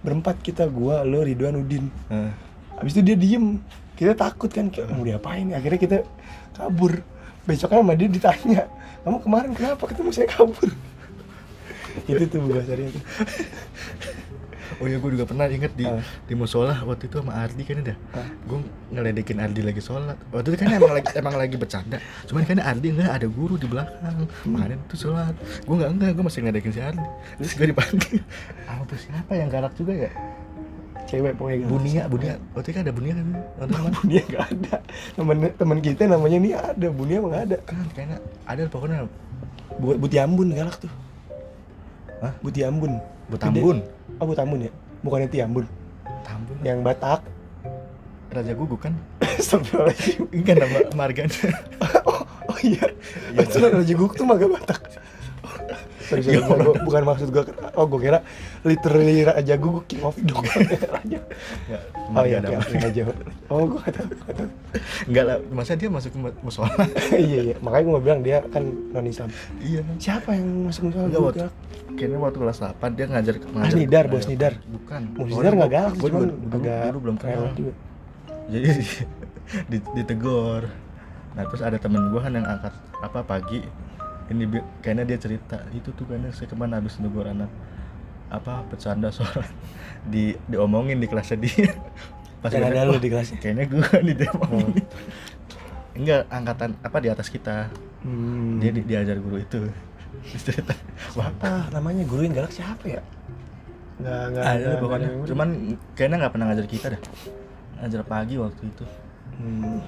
berempat kita gua lo Ridwan Udin Heeh. abis itu dia diem kita takut kan kayak mau diapain ya? akhirnya kita kabur besoknya sama dia ditanya kamu kemarin kenapa ketemu saya kabur itu tuh Basari itu Oh iya gue juga pernah inget di Ah. di musola waktu itu sama Ardi kan dah. Ah. Gue ngeledekin Ardi lagi sholat. Waktu itu kan emang lagi emang lagi bercanda. Cuman kan Ardi enggak ada guru di belakang. Makanya tuh sholat. Gue enggak enggak gue masih ngeledekin si Ardi. Terus gue dipanggil. Ah tuh siapa yang galak juga ya? Cewek pokoknya gitu. Bunia, Bunia. Waktu itu kan ada Bunia kan? Itu <laughs> kan? Bunia nggak ada temen temen kita namanya nih ada Bunia emang ada kan kayaknya ada pokoknya buat Buti Ambun galak tuh Hah? Buti Ambun Butambun. oh Buti Ambun ya bukannya Tiambun Tambun. yang Batak Raja Gugu kan? <laughs> Astagfirullahaladzim Enggak nama marganya. <laughs> oh, oh iya itu Raja Guguk tuh maga Batak Sorry, sorry, Iya, gua- gua- bukan maksud gua oh gua kira literally Raja Guguk king of dog <laughs> <laughs> Raja Ya, oh iya nama. oke, Raja oh gua kata kata Enggak lah, masa dia masuk musola? <laughs> iya iya makanya gua bilang dia kan non Islam iya. siapa yang masuk musola gua waktu kira kayaknya waktu kelas 8 dia ngajar ngajar Nidar, Bos Nidar. Bukan. Bos Oh, Nidar nggak galak gua cuman juga dulu, belum kenal. juga Jadi di, ditegor. Nah, terus ada temen gua kan yang angkat apa pagi ini kayaknya dia cerita itu tuh kayaknya saya ke mana habis negor anak apa bercanda soal <laughs> di diomongin di kelasnya dia. <laughs> Pas Dan gua ada lu di kelasnya? kayaknya gua <laughs> nih dia enggak angkatan apa di atas kita. Hmm. dia di, diajar guru itu. Cerita wah apa namanya guru yang galak siapa ya? Nggak nggak ada nggak- pokoknya. nggak- cuman kayaknya nggak pernah ngajar kita dah. Ngajar pagi waktu itu. Hmm.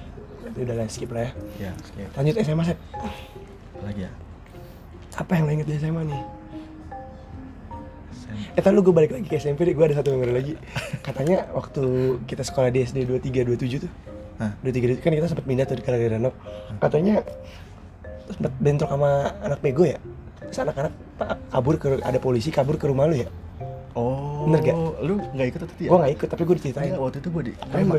itu udah lah skip lah ya. Ya skip. Lanjut SMA Sep. Lagi ya apa yang lo inget di SMA nih? Eh tadi lu gue balik lagi ke SMP deh, gue ada satu memori lagi. Katanya waktu kita sekolah di SD 23-27 tuh Hah? 23 kan kita sempat pindah tuh di gara-gara Renov Katanya sempat bentrok sama anak bego ya? Terus anak-anak kabur ke, ada polisi kabur ke rumah lu ya? Oh Bener gak? lu nggak ikut atau tidak Gue gak ikut tapi gue diceritain. Enggak, waktu itu gue di gue emang,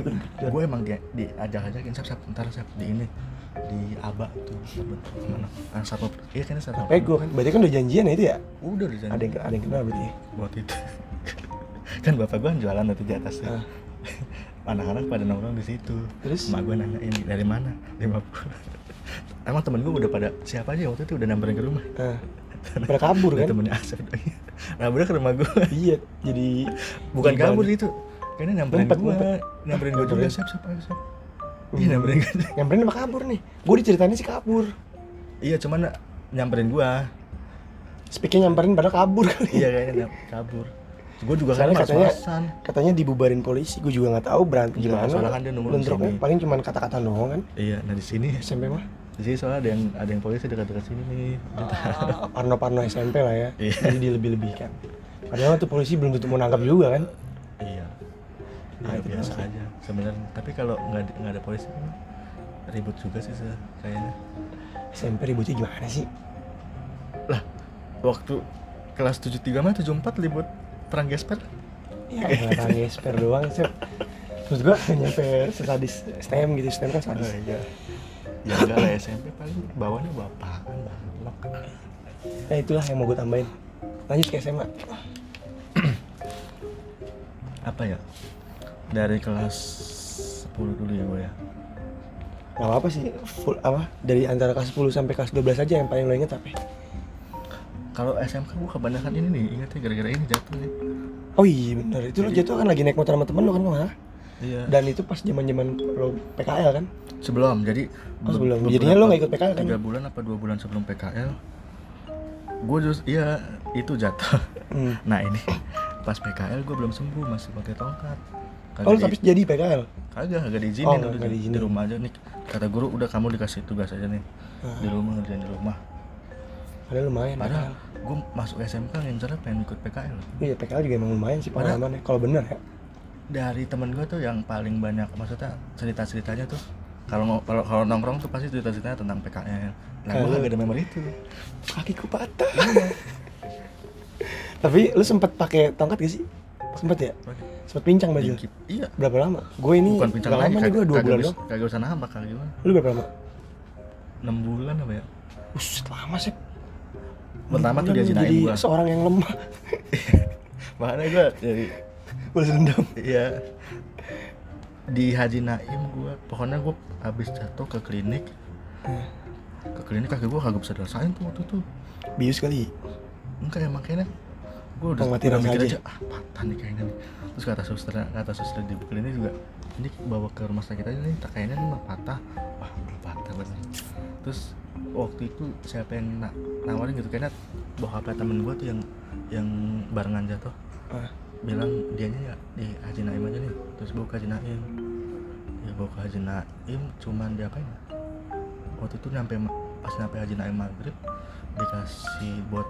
gue emang di, di ajak-ajakin sap sap ntar sap di ini di aba tuh mana? Ah, satpol iya kan satpol Bego kan, berarti kan udah janjian ya itu ya? Udah di sana Ada yang, ada yang kenal berarti ya? Waktu itu. <laughs> Kan bapak gue jualan waktu di atas tuh. Ah. <laughs> anak-anak pada nongkrong di situ. Terus? emak gue nanya ini dari mana? Lima puluh <laughs> emang temen gue udah pada siapa aja waktu itu udah nyamperin ke rumah. Nah, pada kabur Udah kan? temennya Asep nah udah ke rumah gue Iya, jadi bukan kabur itu. Kayaknya nyamperin gue nyamperin gue juga ayo siap Hmm. Iya nyamperin gue <laughs> Nyamperin sama kabur nih Gue diceritainnya sih kabur iya cuman nyamperin gue Speaknya nyamperin padahal kabur kali iya kayaknya kabur gue juga kan katanya mas-masan katanya dibubarin polisi, gue juga nggak tahu berantem Iya, gimana. soalnya kan dia nunggu di paling cuma kata-kata doang kan. iya nah di sini SMP mah. di sini soalnya ada yang ada yang polisi dekat-dekat sini nih Ah, Parno-parno SMP lah ya. Iya. Jadi dilebih-lebihkan. Padahal tuh polisi belum tentu mau nangkap juga kan. iya Itu biasa pasti. aja sebenarnya tapi kalau nggak ada- nggak ada polisi ribut juga sih se- kayaknya SMP ributnya gimana sih? lah waktu kelas 73 mah 74 ribut perang gesper Ya elah gesper doang sih. Terus gue nyampe sesadis STM gitu, STM kan sadis. iya ya enggak lah SMP paling bawahnya bapaan balok Nah itulah yang mau gue tambahin. Lanjut ke SMA. apa ya dari kelas 10 dulu ya gue ya Gak apa-apa sih, full apa? Dari antara kelas 10 sampai kelas 12 aja yang paling lo inget apa? kalau SMK gue kebanyakan ini nih ingatnya gara-gara ini jatuh nih Oh iya bener, itu lo jatuh kan lagi naik motor sama temen lo kan ke mana? iya Dan itu pas zaman zaman lo PKL kan? sebelum jadi Oh, sebelum. be- Jadinya lo nggak ikut PKL kan? tiga bulan apa dua bulan sebelum PKL gue just iya itu jatuh Hmm. <laughs> nah ini pas PKL gue belum sembuh masih pakai tongkat Kagak Oh, tapi jadi PKL. kagak kagak diizinin Oh, udah di, di rumah aja nih kata guru udah kamu dikasih tugas aja nih Ah. di rumah ngerjain di rumah Padahal lumayan padahal gue masuk SMK ngincernya pengen ikut PKL Iya, PKL juga emang lumayan sih Padahal- pengalamannya. Kalau bener ya. dari temen gue tuh yang paling banyak maksudnya cerita ceritanya tuh kalau kalau kalau nongkrong tuh pasti cerita ceritanya tentang PKL nah gue gak ada memori itu Kakiku patah. tapi lu sempet pakai tongkat gak sih? Sempet ya? Sempet pincang baju. Dikit. iya Berapa lama? Gue ini bukan pincang lagi lama nih gue dua kagak bulan bisa, doang. kagak usah nambah kagak gimana Lu berapa lama? 6 bulan apa ya Us, lama sih. Pertama tuh dia jadi gua. seorang yang lemah. <laughs> makanya gue jadi Balas dendam. Iya. Di Haji Naim gua, pokoknya gua habis jatuh ke klinik. Ke klinik kaki gua kagak bisa dirasain tuh waktu itu. Bius kali. Enggak ya makanya gua udah, mati rasa aja. aja, ah patah nih kayaknya nih. Terus kata suster, kata suster di klinik juga, ini bawa ke rumah sakit aja nih, kayaknya mah patah. Wah, udah patah bener. Terus waktu itu siapa yang na- nawarin gitu kayaknya bokapnya temen gua tuh yang yang barengan jatuh Ah, bilang dianya ya di Haji Naim aja nih terus bawa ke Haji Naim ya bawa ke Haji Naim cuman diapain waktu itu nyampe pas nyampe Haji Naim maghrib dikasih buat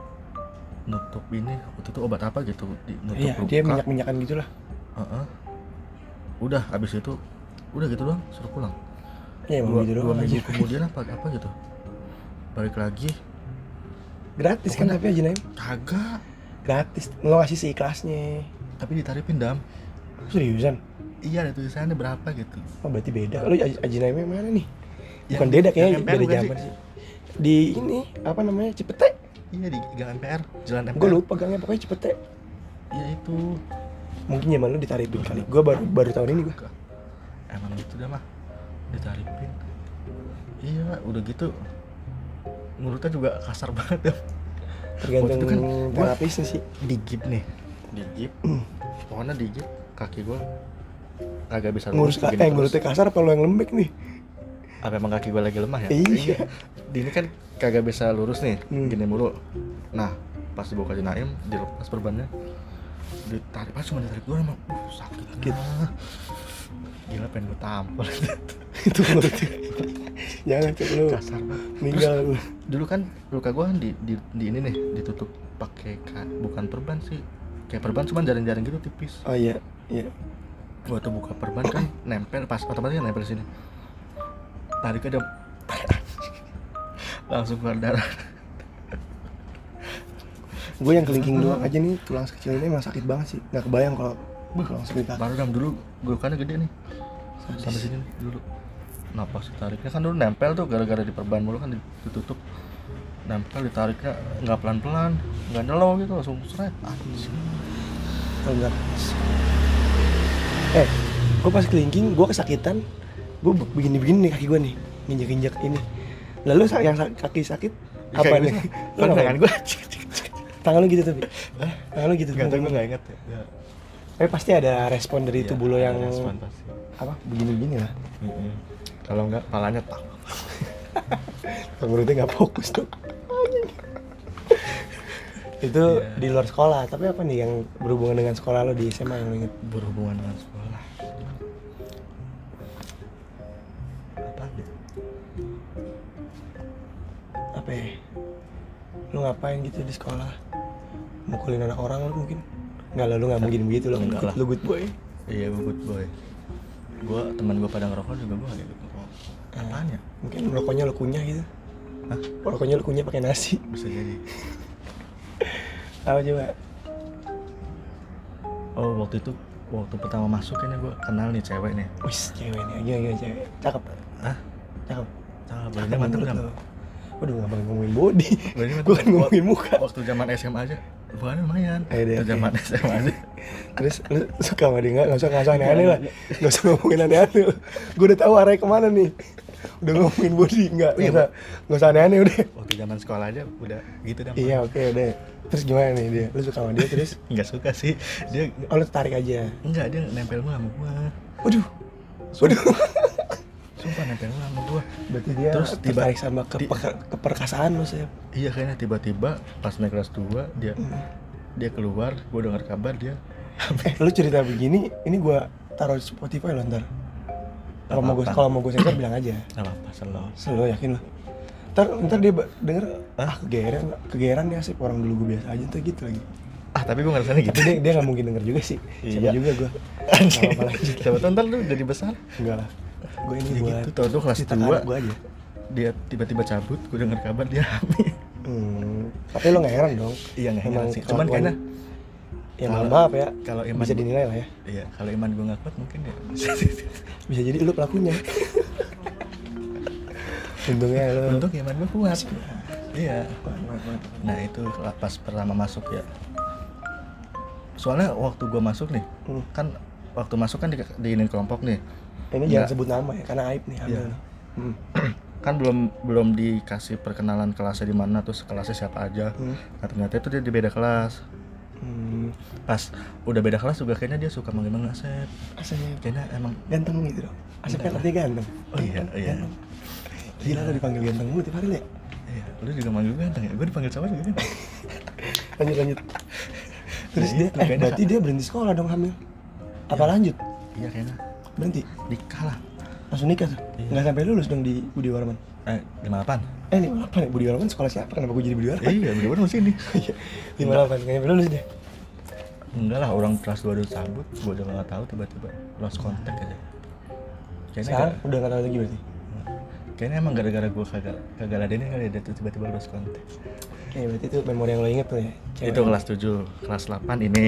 nutup ini waktu itu obat apa gitu di nutup iya, luka dia minyak-minyakan gitu lah. Heeh. udah habis itu udah gitu doang suruh pulang Ya dua, gitu dua minggu aja. kemudian apa apa gitu balik lagi Gratis kan Pokoknya- tapi aja Naim. kagak Gratis. Lo ngasih seikhlasnya. tapi ditarifin dam Seriusan? iya ada tulisannya berapa gitu Oh berarti beda. Lo Aji Aji Naimnya mana nih? Bukan Yang- beda kayaknya beda zaman sih. Di ini apa namanya Cipete. Iya di Gang MPR jalan MPR Gue lupa gangnya pokoknya Cipete. Iya itu Mungkin zaman lu ditarifin kali. Gue baru baru tahun ini gue. emang gitu dah mah ditarifin. Iya udah gitu mulutnya juga kasar banget ya. Tergantung itu kan terapisnya sih. Digip nih, digip. Pokoknya digip kaki gua kagak bisa Ngurus eh ngurusnya kasar apa lo yang lembek nih? Apa emang kaki gua lagi lemah ya? Iya. Di ini kan kagak bisa lurus nih, Hmm. gini mulu. Nah pas dibawa ke Naim dilepas perbannya ditarik pas cuma ditarik doang emang uh, sakit Sakit. nah. gila pengen gue tampol <laughs> Itu ngurusnya. Jangan cek lu. kasar Meninggal lu. dulu kan luka gua kan di, di, di ini nih ditutup pakai ka- bukan perban sih kayak perban cuman jaring-jaring gitu tipis Oh iya, iya. waktu buka perban kan nempel pas otomatis nempel sini tarik ada langsung keluar darah Gue yang kelingking doang aja nih tulang sekecil ini emang sakit banget sih. Nggak kebayang kalau sakit kaki. baru dam dulu gulukannya gede nih Sadis. sampai sini nih, dulu nah pas tariknya kan dulu nempel tuh gara-gara di perban mulu kan ditutup nempel ditariknya nggak pelan-pelan nggak nyelong gitu langsung seret anjing enggak. Eh, gue pas kelingking, gue kesakitan. Gue begini-begini nih kaki gue nih, nginjek-injek ini. Lalu yang kaki sakit Ya, apa nih? gitu. Kan tangan gue Tangan lu gitu tapi. Tangan lu gitu. nggak tahu gue nggak inget ya Tapi pasti ada respon dari Iya, tubuh lo yang respon pasti. apa? Begini-begini lah. Kalau enggak palanya tak. <laughs> Pengurutnya nggak fokus tuh. <laughs> itu Iya. di luar sekolah tapi apa nih yang berhubungan dengan sekolah lo di SMA yang lo inget Berhubungan dengan sekolah. Apa ya lu ngapain gitu di sekolah mukulin anak orang lu mungkin nggak lah lu nggak mungkin begitu lo Enggak lah. lu good boy Iya gue good boy. Gue teman gue pada ngerokok juga gue kayak gitu. Apaan ya? mungkin rokoknya lu kunyah gitu Hah? rokoknya lu kunyah pakai nasi Bisa jadi. apa coba Oh waktu itu waktu pertama masuk kayaknya gue kenal nih cewek nih. wis cewek nih gila gila cewek cakep Hah? cakep Cakep, cakep mantep kan? Waduh bakal ngomongin body. Gue kan ngomongin muka. Waktu zaman SMA aja, bukan lumayan. Eh, Waktu zaman SMA aja. terus lu suka sama dia nggak? Nggak usah nggak usah aneh-aneh lah. Nggak usah ngomongin aneh-aneh gue udah tahu arahnya ke mana nih. Udah ngomongin body nggak? Iya, nggak usah nggak usah aneh-aneh udah. Waktu zaman sekolah aja udah gitu dah. iya oke udah. Terus gimana nih dia? Lu suka sama dia terus? <laughs> Nggak suka sih. Dia oh lu tarik aja? Enggak dia nempel mulu sama gua. waduh. Waduh Sumpah nempel sama gua. berarti dia Terus tiba- tertarik sama di- kepe- keperkasaan lu saya Iya kayaknya tiba-tiba pas naik kelas 2 dia Hmm. dia keluar gue dengar kabar dia eh lu cerita begini ini gua taruh di Spotify lo ntar. Kalau mau gue kalau mau gue sensor bilang aja. Nggak apa-apa selalu selalu yakin lo ntar ntar dia denger ah kegeran kegeran dia sih orang dulu gue biasa aja tuh gitu lagi. Ah tapi gue ngerasanya gitu. Tapi dia dia nggak mungkin denger juga sih. Siapa Iya. juga gue. <laughs> Nggak apa-apa lanjut. siapa tahu ntar lu jadi besar. Enggak lah gue ini Ya buat gitu, tau tuh kelas dua. gue aja. Dia tiba-tiba cabut gue dengar kabar dia hamil. Hmm, tapi lo nggak heran dong. Iya, nggak heran sih. Cuman kayaknya ya kalau- maaf ya kalau iman bisa dinilai lah ya. Iya kalau iman gue nggak kuat mungkin ya. <laughs> Bisa jadi lu pelakunya. <laughs> Untungnya lu. Untung iman gue kuat. Iya. Nah itu pas pertama masuk ya. Soalnya waktu gue masuk nih Hmm. kan waktu masuk kan di, diinin kelompok nih ini Nggak. jangan sebut nama ya karena aib nih hamil Iya. nih. Hmm. <clears throat> kan belum belum dikasih perkenalan kelasnya di mana terus kelasnya siapa aja Hmm. nah ternyata itu dia di beda kelas Hmm. pas udah beda kelas juga kayaknya dia suka manggil manggil Asep Asep kayaknya emang ganteng gitu dong Asep kan artinya ganteng Oh iya, iya. Ganteng. gila lo dipanggil ganteng mulu tiap hari ya iya lu juga manggil ganteng ya gue dipanggil sama juga kan <laughs> lanjut lanjut terus Ya dia itu, eh berarti dia berhenti sekolah dong hamil apa Iya. lanjut iya kayaknya berhenti? Nikah lah. Langsung nikah tuh? Iya. nggak sampai lulus dong di Budi Warman eh lima delapan. Eh lima delapan ya? Budi Warman sekolah siapa? Kenapa gue jadi Budi Warman iya bener-bener masih ini. <laughs> Lima delapan nggak sampai lulus dia. Enggak lah orang kelas 2 udah cabut gue udah nggak tahu tiba-tiba lost contact aja. Kayaknya sekarang gara- udah nggak tahu lagi berarti? Kayaknya emang gara-gara gue kagak kagak ladenin kali ya dia tuh tiba-tiba lost contact. Oke, berarti itu memori yang lo inget tuh ya Cewek. itu kelas 7 kelas 8 ini.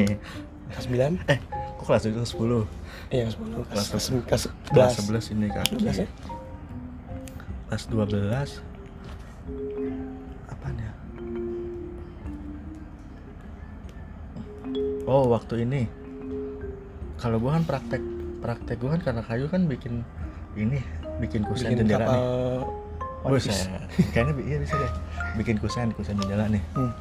Kelas 9 eh kok kelas 7 kelas 10 iya kelas 10 kelas Kelas kelas kelas 11 11 ini kaki 12 ya? Kelas 12 apaan ya? Oh waktu ini. Kalau gua kan praktek praktek gua kan karena kayu kan bikin ini bikin kusen bikin jendela nih. Buset, kayaknya iya bisa deh. Bikin kusen kusen jendela nih. Hmm.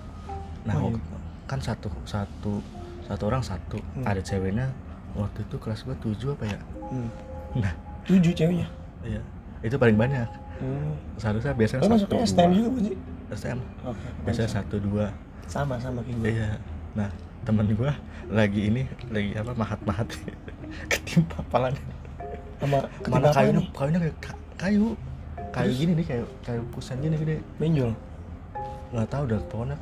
nah Oh, wak- kan satu satu satu orang satu. Hmm. ada ceweknya waktu itu kelas gua tujuh apa ya? Hmm. nah. Tujuh ceweknya? Iya. Itu paling banyak. Hmm. seharusnya biasanya lo satu, masuknya dua. STM juga sih STM oke biasanya satu dua. Sama sama kayak gue iya. Nah temen gua lagi ini lagi apa mahat mahat <laughs> ketimpa palanya sama mana ketimpa apa kayunya kayak ka- kayu. Kayu Terus? gini nih kayak kayu kusen gini gede. Benjol? Nggak tahu udah pokoknya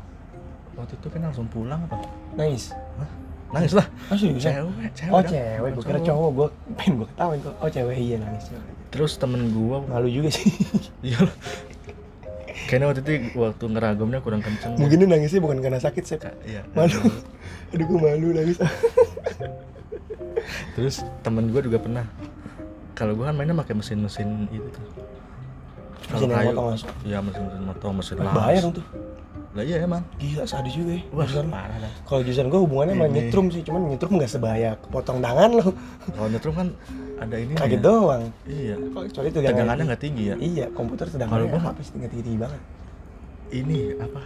waktu itu kan langsung pulang apa? Nangis? Hah? Nangis lah. Oh serius? Ya? cewek cewek oh cewek. Gue kira Cowok. gue pengen gue ketawain kok. Oh cewek iya nangis cewek. Terus temen gua malu juga sih. <laughs> Iya. Kayaknya waktu itu waktu ngeragumnya kurang kenceng. Mungkin dia nangisnya bukan karena sakit sih Ka- iya. Malu. Aduh. <laughs> Gue malu nangis. <laughs> Terus temen gue juga pernah. Kalau gue kan mainnya pakai mesin-mesin itu. Tuh Mesin yang motong iya mesin-mesin motong mesin las bahaya dong tuh lah iya emang. Gila sadis juga ya. Wah jurusan parah dah. Kalau jurusan gue hubungannya sama nyetrum sih cuman nyetrum nggak sebahaya potong tangan lo kalau nyetrum kan ada ini kaget doang. Iya. Kalau kecuali tegangan tegangannya nggak tinggi ya? Iya komputer Kalau tegangannya gua- apa sih tinggi tinggi banget. Ini apa?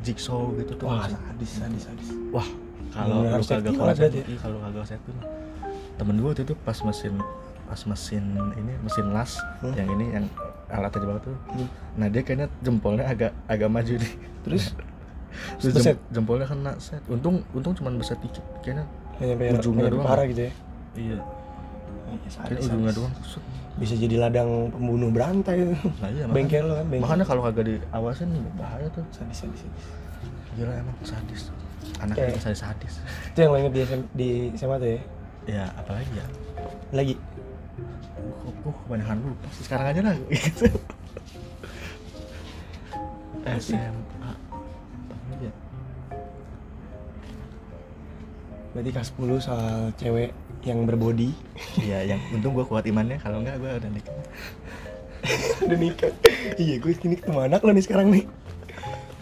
Jigsaw gitu tuh. Wah sadis sadis sadis. Wah kalau lu kagak kalau safety kalau kagak safety mah. Temen gue waktu itu pas mesin pas mesin ini mesin las Hmm. yang ini yang alatnya di bawah tuh Hmm. nah dia kayaknya jempolnya agak agak maju nih terus Terus Beset? jem- jempolnya kena set. Untung untung cuma beset dikit. Kayaknya nyampe Ujungnya doang. parah gitu ya iya. Iya, Kayaknya ujungnya doang kusut. bisa jadi ladang pembunuh berantai Nah iya bengkel lo kan bengkel Makanya kalau kagak diawasin bahaya tuh. sadis sadis sadis Gila emang sadis. Anak sadis sadis. itu yang lo inget di, di SMA tuh ya Ya apalagi ya. lagi Uh, uh kebanyakan lupa sih. Sekarang aja lah. SMA. Apa ya? berarti kelas 10 soal cewek yang berbody Iya, yang untung gua kuat imannya. Kalau enggak gua udah nikah. udah nikah iya gue ini ketemu anak lo nih sekarang nih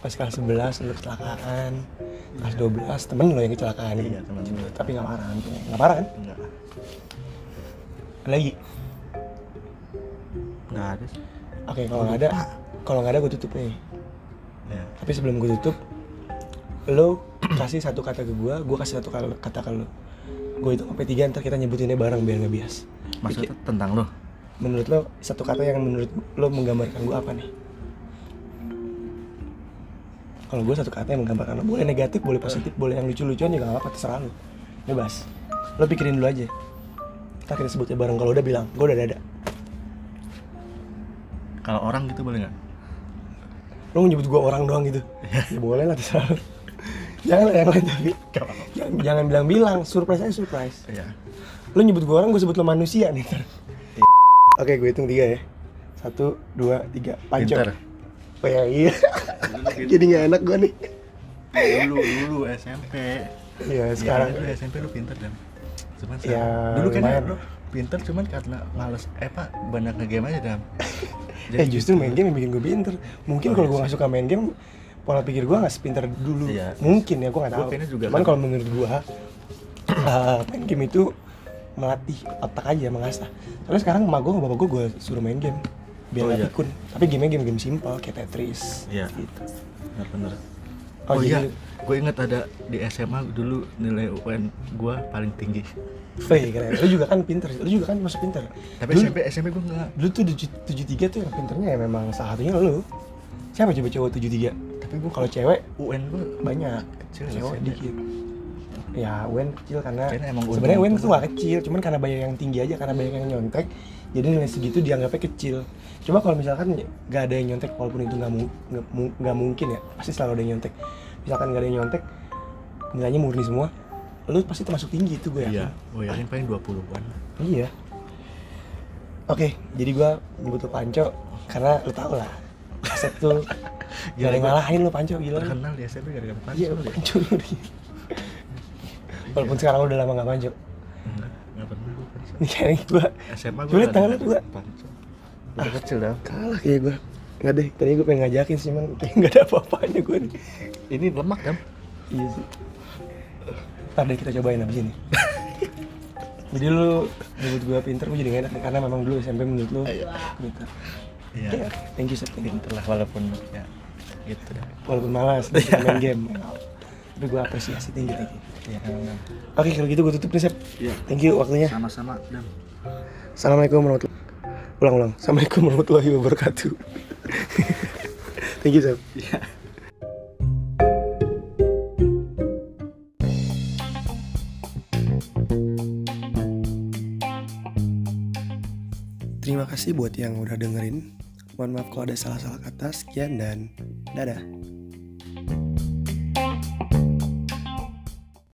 pas kelas 11 lo kecelakaan kelas 12 temen lo yang kecelakaan Iya, temen tapi nggak parah kan nggak parah kan Enggak. Lagi. Enggak ada sih. oke kalau nggak ada kalau nggak ada gue tutup nih Ya. tapi sebelum gue tutup lo <clears throat> kasih satu kata ke gue gue kasih satu kata ke lo. Gue itu sampai tiga ntar kita nyebutinnya bareng biar nggak bias. Maksudnya tentang lo? menurut lo satu kata yang menurut lo menggambarkan gue apa nih? Kalau gue satu kata yang menggambarkan lo boleh negatif boleh positif boleh yang lucu-lucuan juga gak apa-apa terserah lo. Bebas. Lo pikirin dulu aja kita kita sebutnya bareng. Kalau udah bilang gue udah ada. Kalau orang gitu boleh nggak? Lo nyebut gue orang doang gitu? Ya boleh lah terserah jangan lah yang lain tapi. <laughs> Jangan, jangan bilang-bilang surprise aja surprise. Iya. lo nyebut gue orang gue sebut lo manusia nih ntar. oke gue hitung tiga ya. Satu dua tiga. Panco Pinter. oh ya iya. <laughs> Jadi nggak enak gue nih. Dulu dulu SMP Iya sekarang. Dulu SMP lu pinter dan cuman Ya, dulu kan lu pinter cuman karena males eh pak banyak nge-game aja dam. <laughs> Eh justru main game yang bikin gue pinter. Mungkin Oh, kalau iya gue nggak suka main game pola pikir gue nggak sepinter dulu. Iya. mungkin ya gue nggak tahu. juga cuman kan. kalau menurut gue <clears throat> uh, main game itu melatih otak aja mengasah. Soalnya sekarang emak gue sama bapak gue gue suruh main game. Biar Oh, iya. pikun tapi gamenya game-game simpel kayak Tetris Iya. gitu. Bener bener. Oh, oh, iya. jadi- gue inget ada di SMA dulu nilai UN gue paling tinggi Wih, keren. Lu juga kan pinter, lu juga kan masuk pinter. tapi Dulu- SMP SMP gue nggak Dulu tuh tujuh tujuh tiga tuh yang pinternya ya memang salah satunya lu. Siapa coba cowok tujuh tiga? tapi gue Kalau cewek UN gue banyak, Kecil cewek sih. dikit. Ya, UN kecil karena sebenarnya UN tuh gak kecil, cuman karena banyak yang tinggi aja karena banyak yang nyontek. Jadi nilai segitu dianggapnya kecil. Cuma kalau misalkan gak ada yang nyontek walaupun itu nggak mu- nggak mungkin ya, pasti selalu ada yang nyontek. Misalkan gak ada yang nyontek, nilainya murni semua, lu pasti termasuk tinggi itu gue yakin. iya gue yakin paling 20-an Iya. Oke, jadi gua nyebut lu Panco karena lu tau lah. Asep tuh <laughs> gak ada yang ngalahin lu Panco gila. terkenal di SMP gara-gara pancol Iya, ya Panco lu. Walaupun sekarang lu udah lama gak Panco. enggak enggak pernah gue Nih kayaknya gua SMA gue Coba liat tangan lu gua. pancol udah kecil dah kalah kayak gua. Enggak deh, tadi gua pengen ngajakin sih, cuman kayak gak ada apa-apanya gua nih. ini lemak kan Iya sih. Ntar deh kita cobain abis ini. <laughs> Jadi lu nyebut gua pinter, gua jadi gak enak karena memang dulu SMP menurut lu Iya. pinter. iya Oke, thank you you. pinter lah walaupun ya gitu dah walaupun malas bisa main game tapi gue apresiasi tinggi tinggi iya oke kalau gitu gue tutup nih Sep Iya. thank you waktunya sama-sama dam assalamualaikum warahmatullahi ulang ulang assalamualaikum warahmatullahi wabarakatuh <laughs> thank you Sep iya terima kasih buat yang udah dengerin. Mohon maaf kalau ada salah-salah kata. Sekian dan dadah